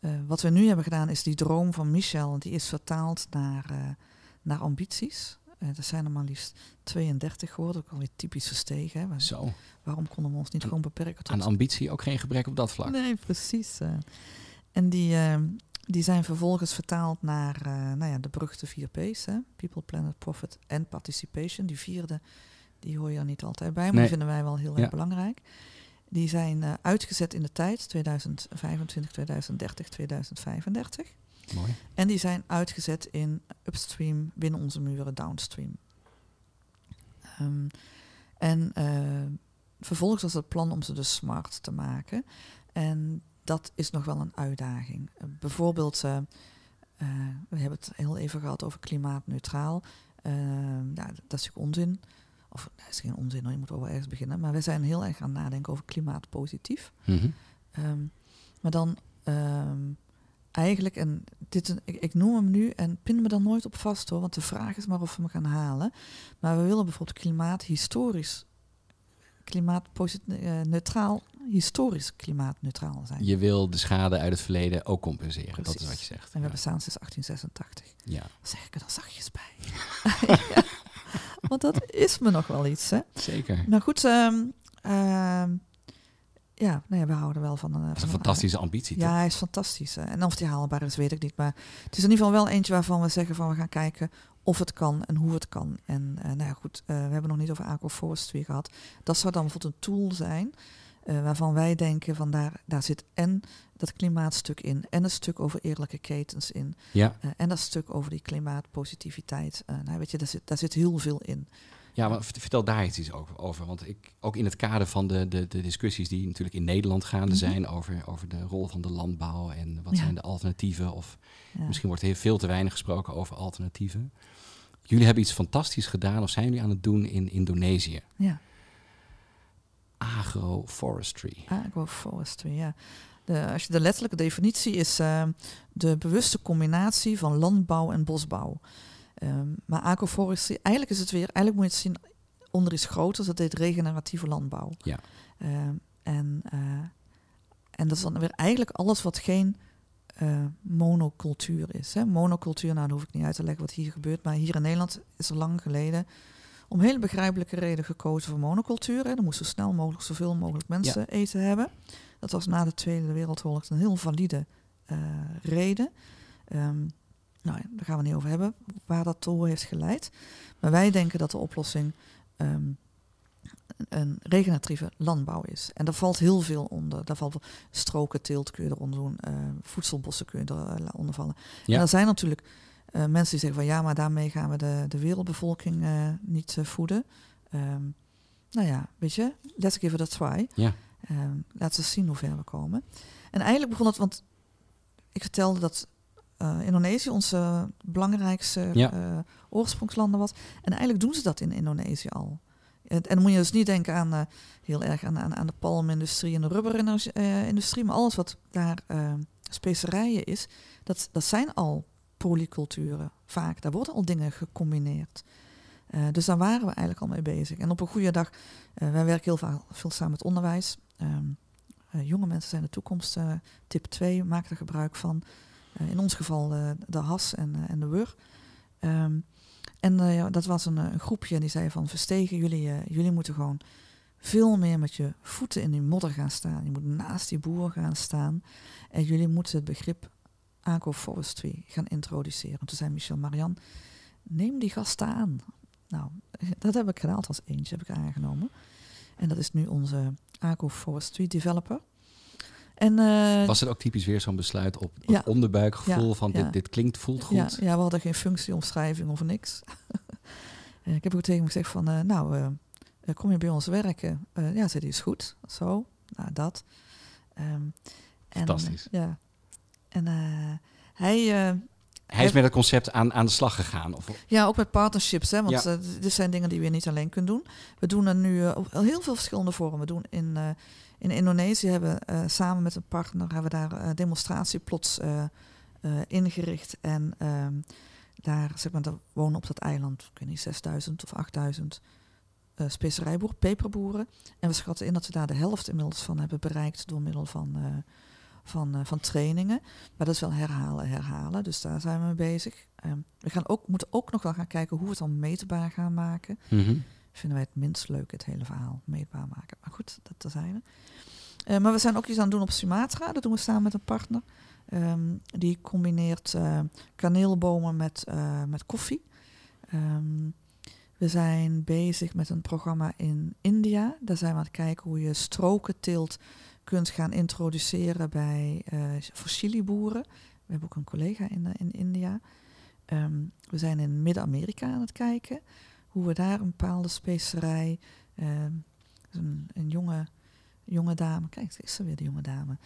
eh, wat we nu hebben gedaan is die droom van Michel, die is vertaald naar, naar ambities. Eh er zijn er maar liefst 32 geworden, ook alweer typisch gestegen. Hè. Zo. Waarom konden we ons niet gewoon beperken tot... Aan ambitie ook geen gebrek op dat vlak. Nee, precies. eh. En die, ehm, die zijn vervolgens vertaald naar eh, nou ja, de beruchte vier P's. Hè? People, Planet, Profit en Participation. Die vierde, die hoor je er niet altijd bij, maar Nee. die vinden wij wel heel Ja. erg belangrijk. Die zijn eh, uitgezet in de tijd, 2025, 2030, 2035. Mooi. En die zijn uitgezet in upstream, binnen onze muren, downstream. Ehm, en eh, vervolgens was het plan om ze dus smart te maken. En dat is nog wel een uitdaging. Bijvoorbeeld, eh, eh, we hebben het heel even gehad over klimaatneutraal. Ja, dat is natuurlijk onzin. Of dat is geen onzin, hoor, je moet wel wel ergens beginnen. Maar we zijn heel erg aan het nadenken over klimaatpositief. Mhm. Ehm, maar dan eigenlijk, en dit, een- ik, ik noem hem nu en pin me dan nooit op vast hoor, want de vraag is maar of we hem gaan halen. Maar we willen bijvoorbeeld klimaathistorisch, klimaatneutraal, historisch klimaatneutraal zijn. Je wil de schade uit het verleden ook compenseren. Dat is wat je zegt. En we Ja. hebben staan sinds 1886. ja, Dan zeg ik er dan zachtjes bij. Ja, Want dat is me nog wel iets, hè. zeker. Nou goed, ehm, ja, nee, we houden wel van. Dat is een fantastische ambitie, Ja, toch? hij is fantastisch. hè. En of die haalbaar is, weet ik niet. Maar het is in ieder geval wel eentje waarvan we zeggen van we gaan kijken of het kan en hoe het kan. En eh, nou ja, goed, eh, we hebben nog niet over agroforestry gehad. Dat zou dan bijvoorbeeld een tool zijn eh, waarvan wij denken van daar, daar zit en dat klimaatstuk in en een stuk over eerlijke ketens in. Ja, eh, en dat stuk over die klimaatpositiviteit. Eh, nou, weet je, daar zit, daar zit heel veel in. Ja maar vert- vertel daar iets over. Want ik, ook in het kader van de, de, de discussies die natuurlijk in Nederland gaande Mhm. zijn over, over de rol van de landbouw en wat Ja. zijn de alternatieven. Of Ja. misschien wordt er veel te weinig gesproken over alternatieven. Jullie hebben iets fantastisch gedaan of zijn jullie aan het doen in Indonesië. Ja, Agroforestry. agroforestry, ja. De, als je de letterlijke definitie is eh, de bewuste combinatie van landbouw en bosbouw. Ehm, maar agroforestry, eigenlijk is het weer, eigenlijk moet je het zien onder iets groters, dat heet regeneratieve landbouw. Ja. Ehm, en, eh, en dat is dan weer eigenlijk alles wat geen eh, monocultuur is. Hè. Monocultuur, nou, dan hoef ik niet uit te leggen wat hier gebeurt. Maar hier in Nederland is er lang geleden om hele begrijpelijke reden gekozen voor monocultuur. Hè. Er moesten zo snel mogelijk zoveel mogelijk mensen eten hebben. Dat was na de Tweede Wereldoorlog een heel valide eh, reden. Ehm, nou, daar gaan we niet over hebben, waar dat toe heeft geleid. Maar wij denken dat de oplossing ehm, een regeneratieve landbouw is. En daar valt heel veel onder. Daar valt stroken, teelt kun je eronder doen, uh, voedselbossen kun je eronder vallen. Ja. En er zijn natuurlijk uh, mensen die zeggen van ja, maar daarmee gaan we de, de wereldbevolking uh, niet voeden. Um, nou ja, weet je, let's give it a try. Ja. Um, laten we zien hoe ver we komen. En eigenlijk begon het, want ik vertelde dat Indonesië onze belangrijkste ja. oorsprongslanden was. En eigenlijk doen ze dat in Indonesië al. En dan moet je dus niet denken aan uh, heel erg aan, aan, aan de palmindustrie en de rubberindustrie, maar alles wat daar uh, specerijen is, dat, dat zijn al polyculturen vaak. Daar worden al dingen gecombineerd. Uh, dus daar waren we eigenlijk al mee bezig. En op een goede dag, wij werken heel veel, veel samen met onderwijs. Um, jonge mensen zijn de toekomst. tip 2, maak er gebruik van. In ons geval de has en, en de wur. Um, en dat was een, een, groepje die zei van Verstegen, jullie, jullie moeten gewoon veel meer met je voeten in die modder gaan staan. Je moet naast die boer gaan staan. En jullie moeten het begrip agroforestry gaan introduceren. Toen zei Michel Marian, neem die gasten aan. Nou, dat heb ik gedaan, als eentje heb ik aangenomen. En dat is nu onze agroforestry developer. En, uh, was het ook typisch weer zo'n besluit op het ja, onderbuikgevoel ja, van ja. dit, dit klinkt, voelt goed? Ja, ja, we hadden geen functieomschrijving of niks. ik heb ook tegen hem gezegd van, uh, nou, uh, kom je bij ons werken? ja, zei hij, is goed. Zo, nou dat. Um, Fantastisch. En, ja. En hij... hij is met het concept aan, aan de slag gegaan? Of? Ja, ook met partnerships. Hè, want Ja. uh, dit zijn dingen die we niet alleen kunnen doen. We doen er nu uh, heel veel verschillende vormen. We doen in, uh, in Indonesië hebben we uh, samen met een partner hebben we daar uh, demonstratieplots uh, ingericht. En um, daar, zeg maar, wonen op dat eiland, ik weet niet, 6000 of 8000 specerijboeren, peperboeren. En we schatten in dat we daar de helft inmiddels van hebben bereikt door middel van van, van trainingen. Maar dat is wel herhalen, herhalen. Dus daar zijn we mee bezig. Um, we gaan ook, moeten ook nog wel gaan kijken hoe we het dan meetbaar gaan maken. Mm. Vinden wij het minst leuk, het hele verhaal meetbaar maken. Maar goed, dat zijn. Uh, maar we zijn ook iets aan het doen op Sumatra. Dat doen we samen met een partner. Um, die combineert uh, kaneelbomen met, met koffie. Um, we zijn bezig met een programma in India. Daar zijn we aan het kijken hoe je stroken teelt kunt gaan introduceren bij fossielieboeren. We hebben ook een collega in, in India. Um, we zijn in Midden-Amerika aan het kijken hoe we daar een bepaalde specerij, um, een, een jonge, jonge dame, kijk, is er weer de jonge dame.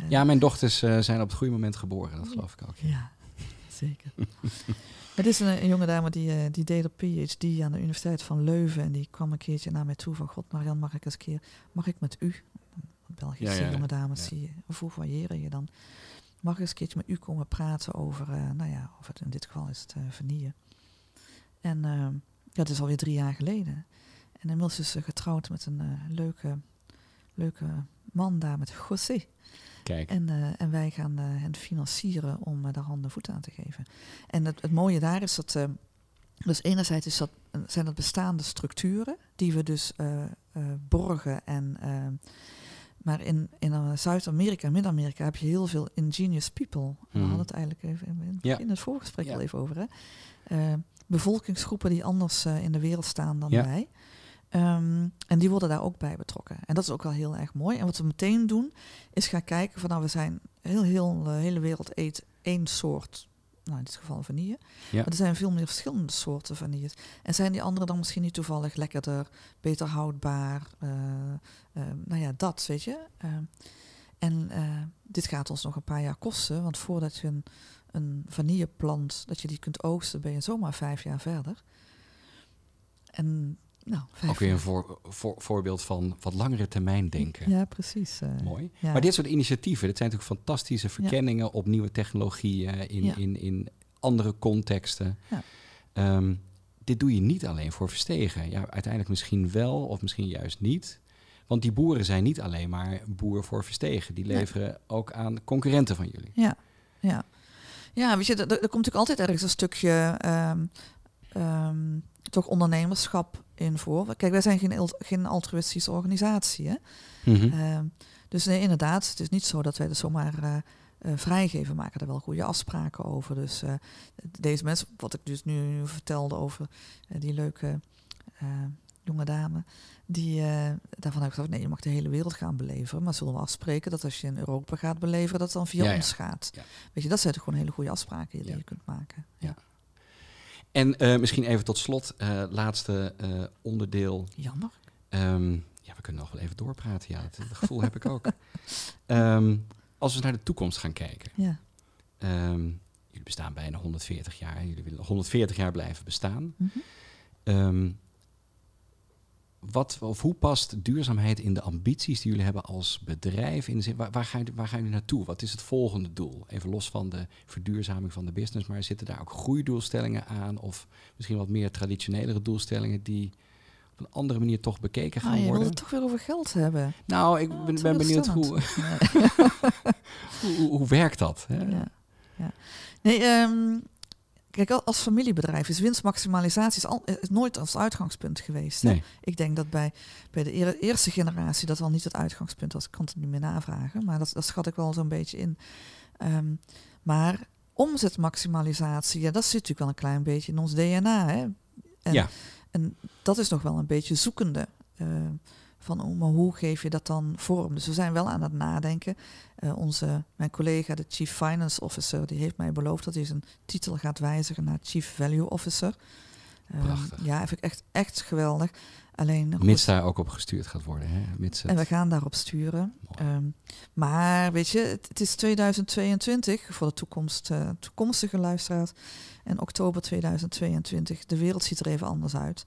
Uh, ja, mijn dochters uh, zijn op het goede moment geboren, dat geloof ik ook. Ja, zeker. Het is een, een, jonge dame die, uh, die deed op PhD aan de Universiteit van Leuven. En die kwam een keertje naar mij toe van... God, Marian, mag ik eens een keer... Mag ik met u? Belgische ja, ja, jonge dames, die, hoe variëren je dan? Mag ik eens een keertje met u komen praten over... Nou ja, of het in dit geval is het vernieuwen. En ja, dat is alweer drie jaar geleden. En inmiddels is ze getrouwd met een leuke, leuke man daar, met José. Kijk. En, uh, en wij gaan uh, hen financieren om daar handen voet aan te geven. En het, het mooie daar is dat. dus enerzijds is dat, zijn dat bestaande structuren die we dus borgen. En, maar in, in Zuid-Amerika, Midden-Amerika heb je heel veel ingenious people. We hadden het eigenlijk even in, in het voorgesprek ja. al even over. Hè? Bevolkingsgroepen die anders in de wereld staan dan ja. wij. Um, en die worden daar ook bij betrokken. En dat is ook wel heel erg mooi. En wat we meteen doen, is gaan kijken van nou, we zijn heel, heel, de hele wereld eet één soort, nou in dit geval vanille. Ja. Maar er zijn veel meer verschillende soorten vanilles. En zijn die andere dan misschien niet toevallig lekkerder, beter houdbaar? Uh, uh, nou ja, dat, weet je. Uh, en dit gaat ons nog een paar jaar kosten, want voordat je een, een vanilleplant, dat je die kunt oogsten, ben je zomaar vijf jaar verder. En nou, Ook weer een voor, voor, voorbeeld van wat langere termijn denken. Ja, precies. eh, Mooi. ja. Maar dit soort initiatieven, dit zijn natuurlijk fantastische verkenningen op nieuwe technologieën in, Ja. in, in andere contexten. Ja. Ehm, dit doe je niet alleen voor verstegen. Ja, uiteindelijk misschien wel of misschien juist niet. Want die boeren zijn niet alleen maar boer voor verstegen. Die leveren ook aan concurrenten van jullie. Ja, ja. Ja, weet je, er, er komt natuurlijk altijd ergens een stukje ehm, ehm, toch ondernemerschap in voor. Kijk, wij zijn geen, geen altruïstische organisatie. Hè? Mhm. Ehm, dus nee, inderdaad, het is niet zo dat wij dat zomaar eh, eh, vrijgeven. Maken er wel goede afspraken over. Dus eh, deze mensen, wat ik dus nu vertelde over die leuke jonge dame, die, eh, daarvan heb ik gezegd, nee, je mag de hele wereld gaan beleveren. Maar zullen we afspreken dat als je in Europa gaat beleveren, dat het dan via Ja, ons gaat. Ja. Weet je, dat zijn toch gewoon hele goede afspraken die Ja. je kunt maken. Ja. En eh, misschien even tot slot, eh, laatste onderdeel. Jammer. Ehm, ja, we kunnen nog wel even doorpraten. Ja, dat, gevoel heb ik ook. Ehm, als we naar de toekomst gaan kijken. Ja. Ehm, jullie bestaan bijna 140 jaar. Jullie willen 140 jaar blijven bestaan. Ehm, wat of hoe past duurzaamheid in de ambities die jullie hebben als bedrijf? In de zin, waar, waar, gaan, waar gaan jullie naartoe? Wat is het volgende doel? Even los van de verduurzaming van de business, maar zitten daar ook groeidoelstellingen aan? Of misschien wat meer traditionelere doelstellingen die op een andere manier toch bekeken gaan Ah, je worden? het toch weer over geld hebben. Nou, ik Oh, ben, ben benieuwd hoe, hoe, hoe, hoe werkt dat? Hè? Ja, ja. Nee, ehm, kijk, al- als familiebedrijf is winstmaximalisatie is, al, is nooit als uitgangspunt geweest. Nee. Ik denk dat bij, bij de eer- eerste generatie dat al niet het uitgangspunt was. Ik kan het niet meer navragen, maar dat, dat schat ik wel zo'n beetje in. Ehm, maar omzetmaximalisatie, ja, dat zit natuurlijk wel een klein beetje in ons DNA. Hè? En, Ja. en dat is nog wel een beetje zoekende. eh, van oh, maar hoe geef je dat dan vorm? Dus we zijn wel aan het nadenken. Eh, onze, mijn collega, de Chief Finance Officer, die heeft mij beloofd dat hij zijn titel gaat wijzigen naar Chief Value Officer. Ehm, Prachtig. ja, vind ik echt, echt geweldig. Alleen, Mits daar ook op gestuurd gaat worden. Hè? Mits het, en we gaan daarop sturen. Ehm, maar weet je, het, het is 2022 voor de toekomst, eh, toekomstige luisteraars. En oktober 2022, de wereld ziet er even anders uit.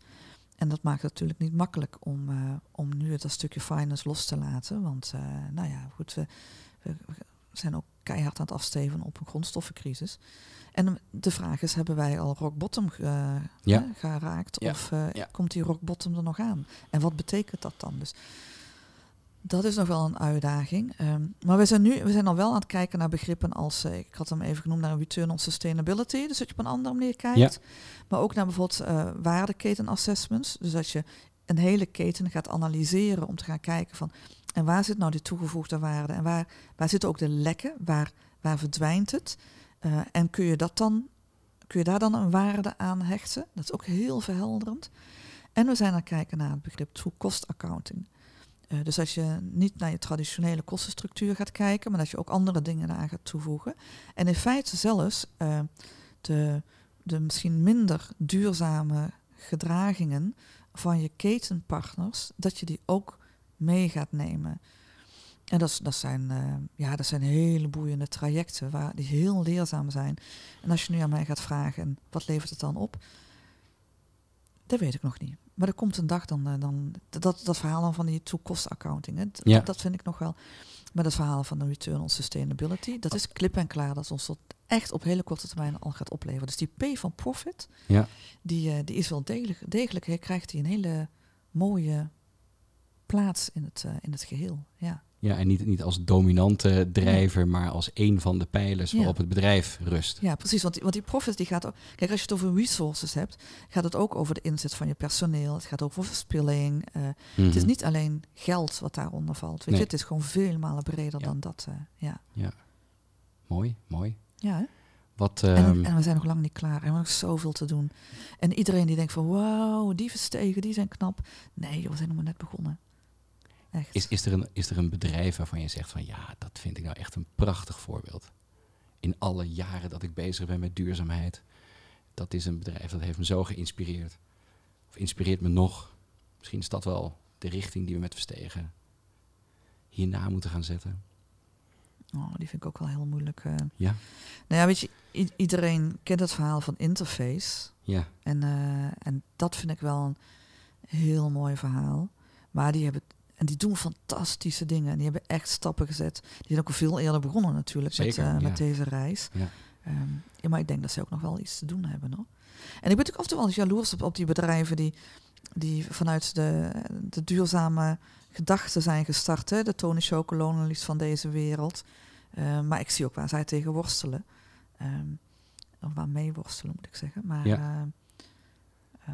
En dat maakt het natuurlijk niet makkelijk om, eh, om nu het dat stukje finance los te laten. Want, eh, nou ja, goed, we, zijn ook keihard aan het afsteven op een grondstoffencrisis. En de vraag is, hebben wij al rock bottom Ja. hè, geraakt? Ja. Of Ja. komt die rock bottom er nog aan? En wat betekent dat dan? Dus dat is nog wel een uitdaging. Ehm, maar we zijn nu we zijn al wel aan het kijken naar begrippen als, eh, ik had hem even genoemd, naar een return on sustainability. Dus dat je op een andere manier kijkt. Maar ook naar bijvoorbeeld eh waardeketenassessments. Dus dat je een hele keten gaat analyseren om te gaan kijken van, en waar zit nou die toegevoegde waarde? En waar, waar zitten ook de lekken? Waar, waar verdwijnt het? Eh, en kun je, dat dan, kun je daar dan een waarde aan hechten? Dat is ook heel verhelderend. En we zijn aan het kijken naar het begrip true cost accounting. Eh, dus als je niet naar je traditionele kostenstructuur gaat kijken, maar dat je ook andere dingen eraan gaat toevoegen. En in feite zelfs eh, de, de misschien minder duurzame gedragingen van je ketenpartners, dat je die ook mee gaat nemen. En dat, dat, zijn, eh, ja, dat zijn hele boeiende trajecten waar, die heel leerzaam zijn. En als je nu aan mij gaat vragen, en wat levert het dan op? Dat weet ik nog niet. Maar er komt een dag dan, eh, dan dat, dat verhaal dan van die toekost accounting. Hè, Ja. Dat vind ik nog wel. Maar dat verhaal van de return on sustainability, dat is klip en klaar. Dat is ons dat echt op hele korte termijn al gaat opleveren. Dus die P van profit, Ja. die, eh, die is wel degelijk, degelijk krijgt hij een hele mooie plaats in het, eh, in het geheel. Ja. Ja, en niet, niet als dominante drijver, maar als een van de pijlers Ja. waarop het bedrijf rust. Ja, precies. Want die, want die profit die gaat ook. Kijk, als je het over resources hebt, gaat het ook over de inzet van je personeel. Het gaat over verspilling. eh, Het is Mhm. niet alleen geld wat daaronder valt. Weet Nee. je, het is gewoon veel malen breder Ja. dan dat. eh, ja. Mooi, mooi. Ja, hè? Wat, En, ehm, en we zijn nog lang niet klaar. Er is nog zoveel te doen. En iedereen die denkt van, wauw, die verstegen, die zijn knap. Nee, joh, we zijn nog maar net begonnen. Echt. is, is, er een, is er een bedrijf waarvan je zegt van ja, dat vind ik nou echt een prachtig voorbeeld. In alle jaren dat ik bezig ben met duurzaamheid. Dat is een bedrijf dat heeft me zo geïnspireerd. Of inspireert me nog. Misschien is dat wel de richting die we met Verstegen hierna moeten gaan zetten. Oh, die vind ik ook wel heel moeilijk. eh. Ja. Nou ja, weet je, iedereen kent het verhaal van Interface. Ja, En, eh, en dat vind ik wel een heel mooi verhaal. Maar die hebben en die doen fantastische dingen. En die hebben echt stappen gezet. Die zijn ook veel eerder begonnen natuurlijk met, eh, ja. met deze reis. Ja. Ehm, ja, maar ik denk dat ze ook nog wel iets te doen hebben. Hoor. En ik ben natuurlijk af en toe wel eens jaloers op, op die bedrijven die, die vanuit de, de duurzame gedachten zijn gestart. Hè? De Tony Chocolonely's van deze wereld. Eh, maar ik zie ook waar zij tegen worstelen. Ehm, of waar mee worstelen, moet ik zeggen. Maar Ja. eh, eh,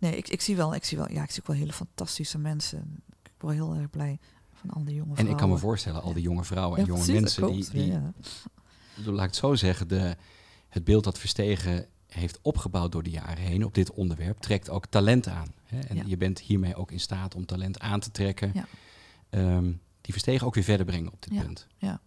nee, ik, ik zie wel, ik zie wel, ja, ik zie ook wel hele fantastische mensen. Ik word heel erg blij van al die jonge en vrouwen. ik kan me voorstellen, al die jonge vrouwen en Ja, jonge precies, mensen die, die Ja, laat ik het zo zeggen, de, het beeld dat Verstegen heeft opgebouwd door de jaren heen op dit onderwerp, trekt ook talent aan. Hè? En Ja. je bent hiermee ook in staat om talent aan te trekken. Ja. Ehm, die Verstegen ook weer verder brengen op dit punt. Ja,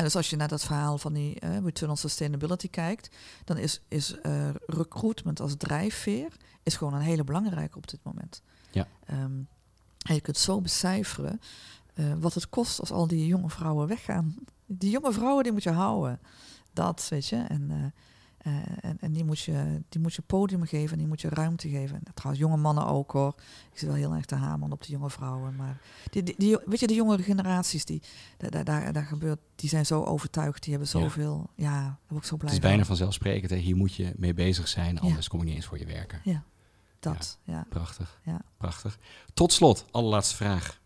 dus als je naar dat verhaal van die eh, return on sustainability kijkt, dan is, is eh, recruitment als drijfveer is gewoon een hele belangrijke op dit moment. Ja. Ehm, en je kunt zo becijferen eh, wat het kost als al die jonge vrouwen weggaan. Die jonge vrouwen die moet je houden. Dat, weet je. En, eh, en, en die, moet je, die moet je podium geven en die moet je ruimte geven. En trouwens, jonge mannen ook hoor. Ik zit wel heel erg te hameren op de jonge vrouwen. Maar die, die, die- weet je, de jongere generaties, die, daar, daar, daar, daar gebeurt, die zijn zo overtuigd. Die hebben Ja. zoveel. Ja, daar word ik zo blij Het is van. bijna vanzelfsprekend. Hè? Hier moet je mee bezig zijn, anders kom je niet eens voor je werken. Dat, ja. Prachtig. Ja. Prachtig. Tot slot, allerlaatste vraag.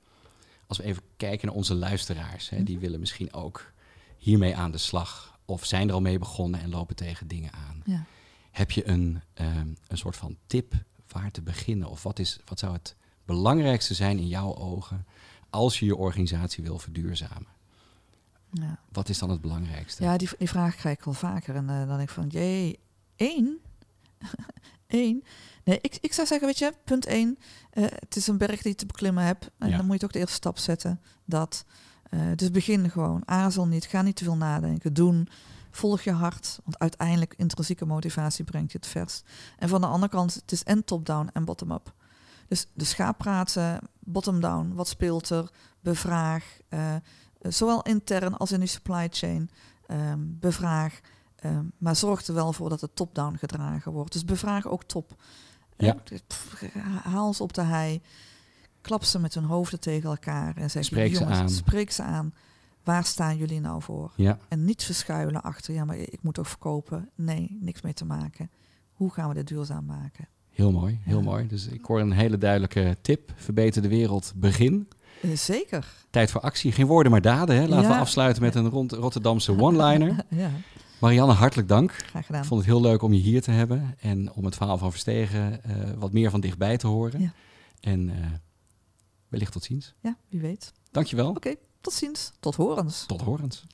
Als we even kijken naar onze luisteraars, hè, Mhm. die willen misschien ook hiermee aan de slag. Of zijn er al mee begonnen en lopen tegen dingen aan. Ja. Heb je een, ehm, een soort van tip waar te beginnen? Of wat, is, wat zou het belangrijkste zijn in jouw ogen als je je organisatie wil verduurzamen? Ja. Wat is dan het belangrijkste? Ja, die, die vraag krijg ik wel vaker. En eh, dan denk ik van, jee, één? Eén? Nee, ik, ik zou zeggen, weet je, punt één. eh, het is een berg die je te beklimmen hebt. En Ja. dan moet je toch de eerste stap zetten. Dat. Eh, dus begin gewoon. Aarzel niet. Ga niet te veel nadenken. Doen. Volg je hart. Want uiteindelijk intrinsieke motivatie brengt je het verst. En van de andere kant, het is en top-down en bottom-up. Dus, dus ga praten, bottom-down. Wat speelt er? Bevraag. eh, zowel intern als in die supply chain. Ehm, bevraag. Ehm, maar zorg er wel voor dat het top-down gedragen wordt. Dus bevraag ook top. Ja. Eh, pff, haal ze op de hei. Klap ze met hun hoofden tegen elkaar. En zeg Spreek ze jongens, aan. spreek ze aan. Waar staan jullie nou voor? Ja, En niet verschuilen achter, ja, maar ik moet toch verkopen. Nee, niks mee te maken. Hoe gaan we dit duurzaam maken? heel mooi. Heel Ja. mooi. Dus ik hoor een hele duidelijke tip. Verbeter de wereld, begin. Eh, zeker. Tijd voor actie. Geen woorden, maar daden. Hè? Laten we afsluiten met een rond Rotterdamse one-liner. ja, Marianne, hartelijk dank. graag gedaan. Ik vond het heel leuk om je hier te hebben. En om het verhaal van Verstegen eh, wat meer van dichtbij te horen. Ja. En eh, wellicht tot ziens. Ja, wie weet. Dankjewel. Oké, tot ziens. Tot horens. Tot horens.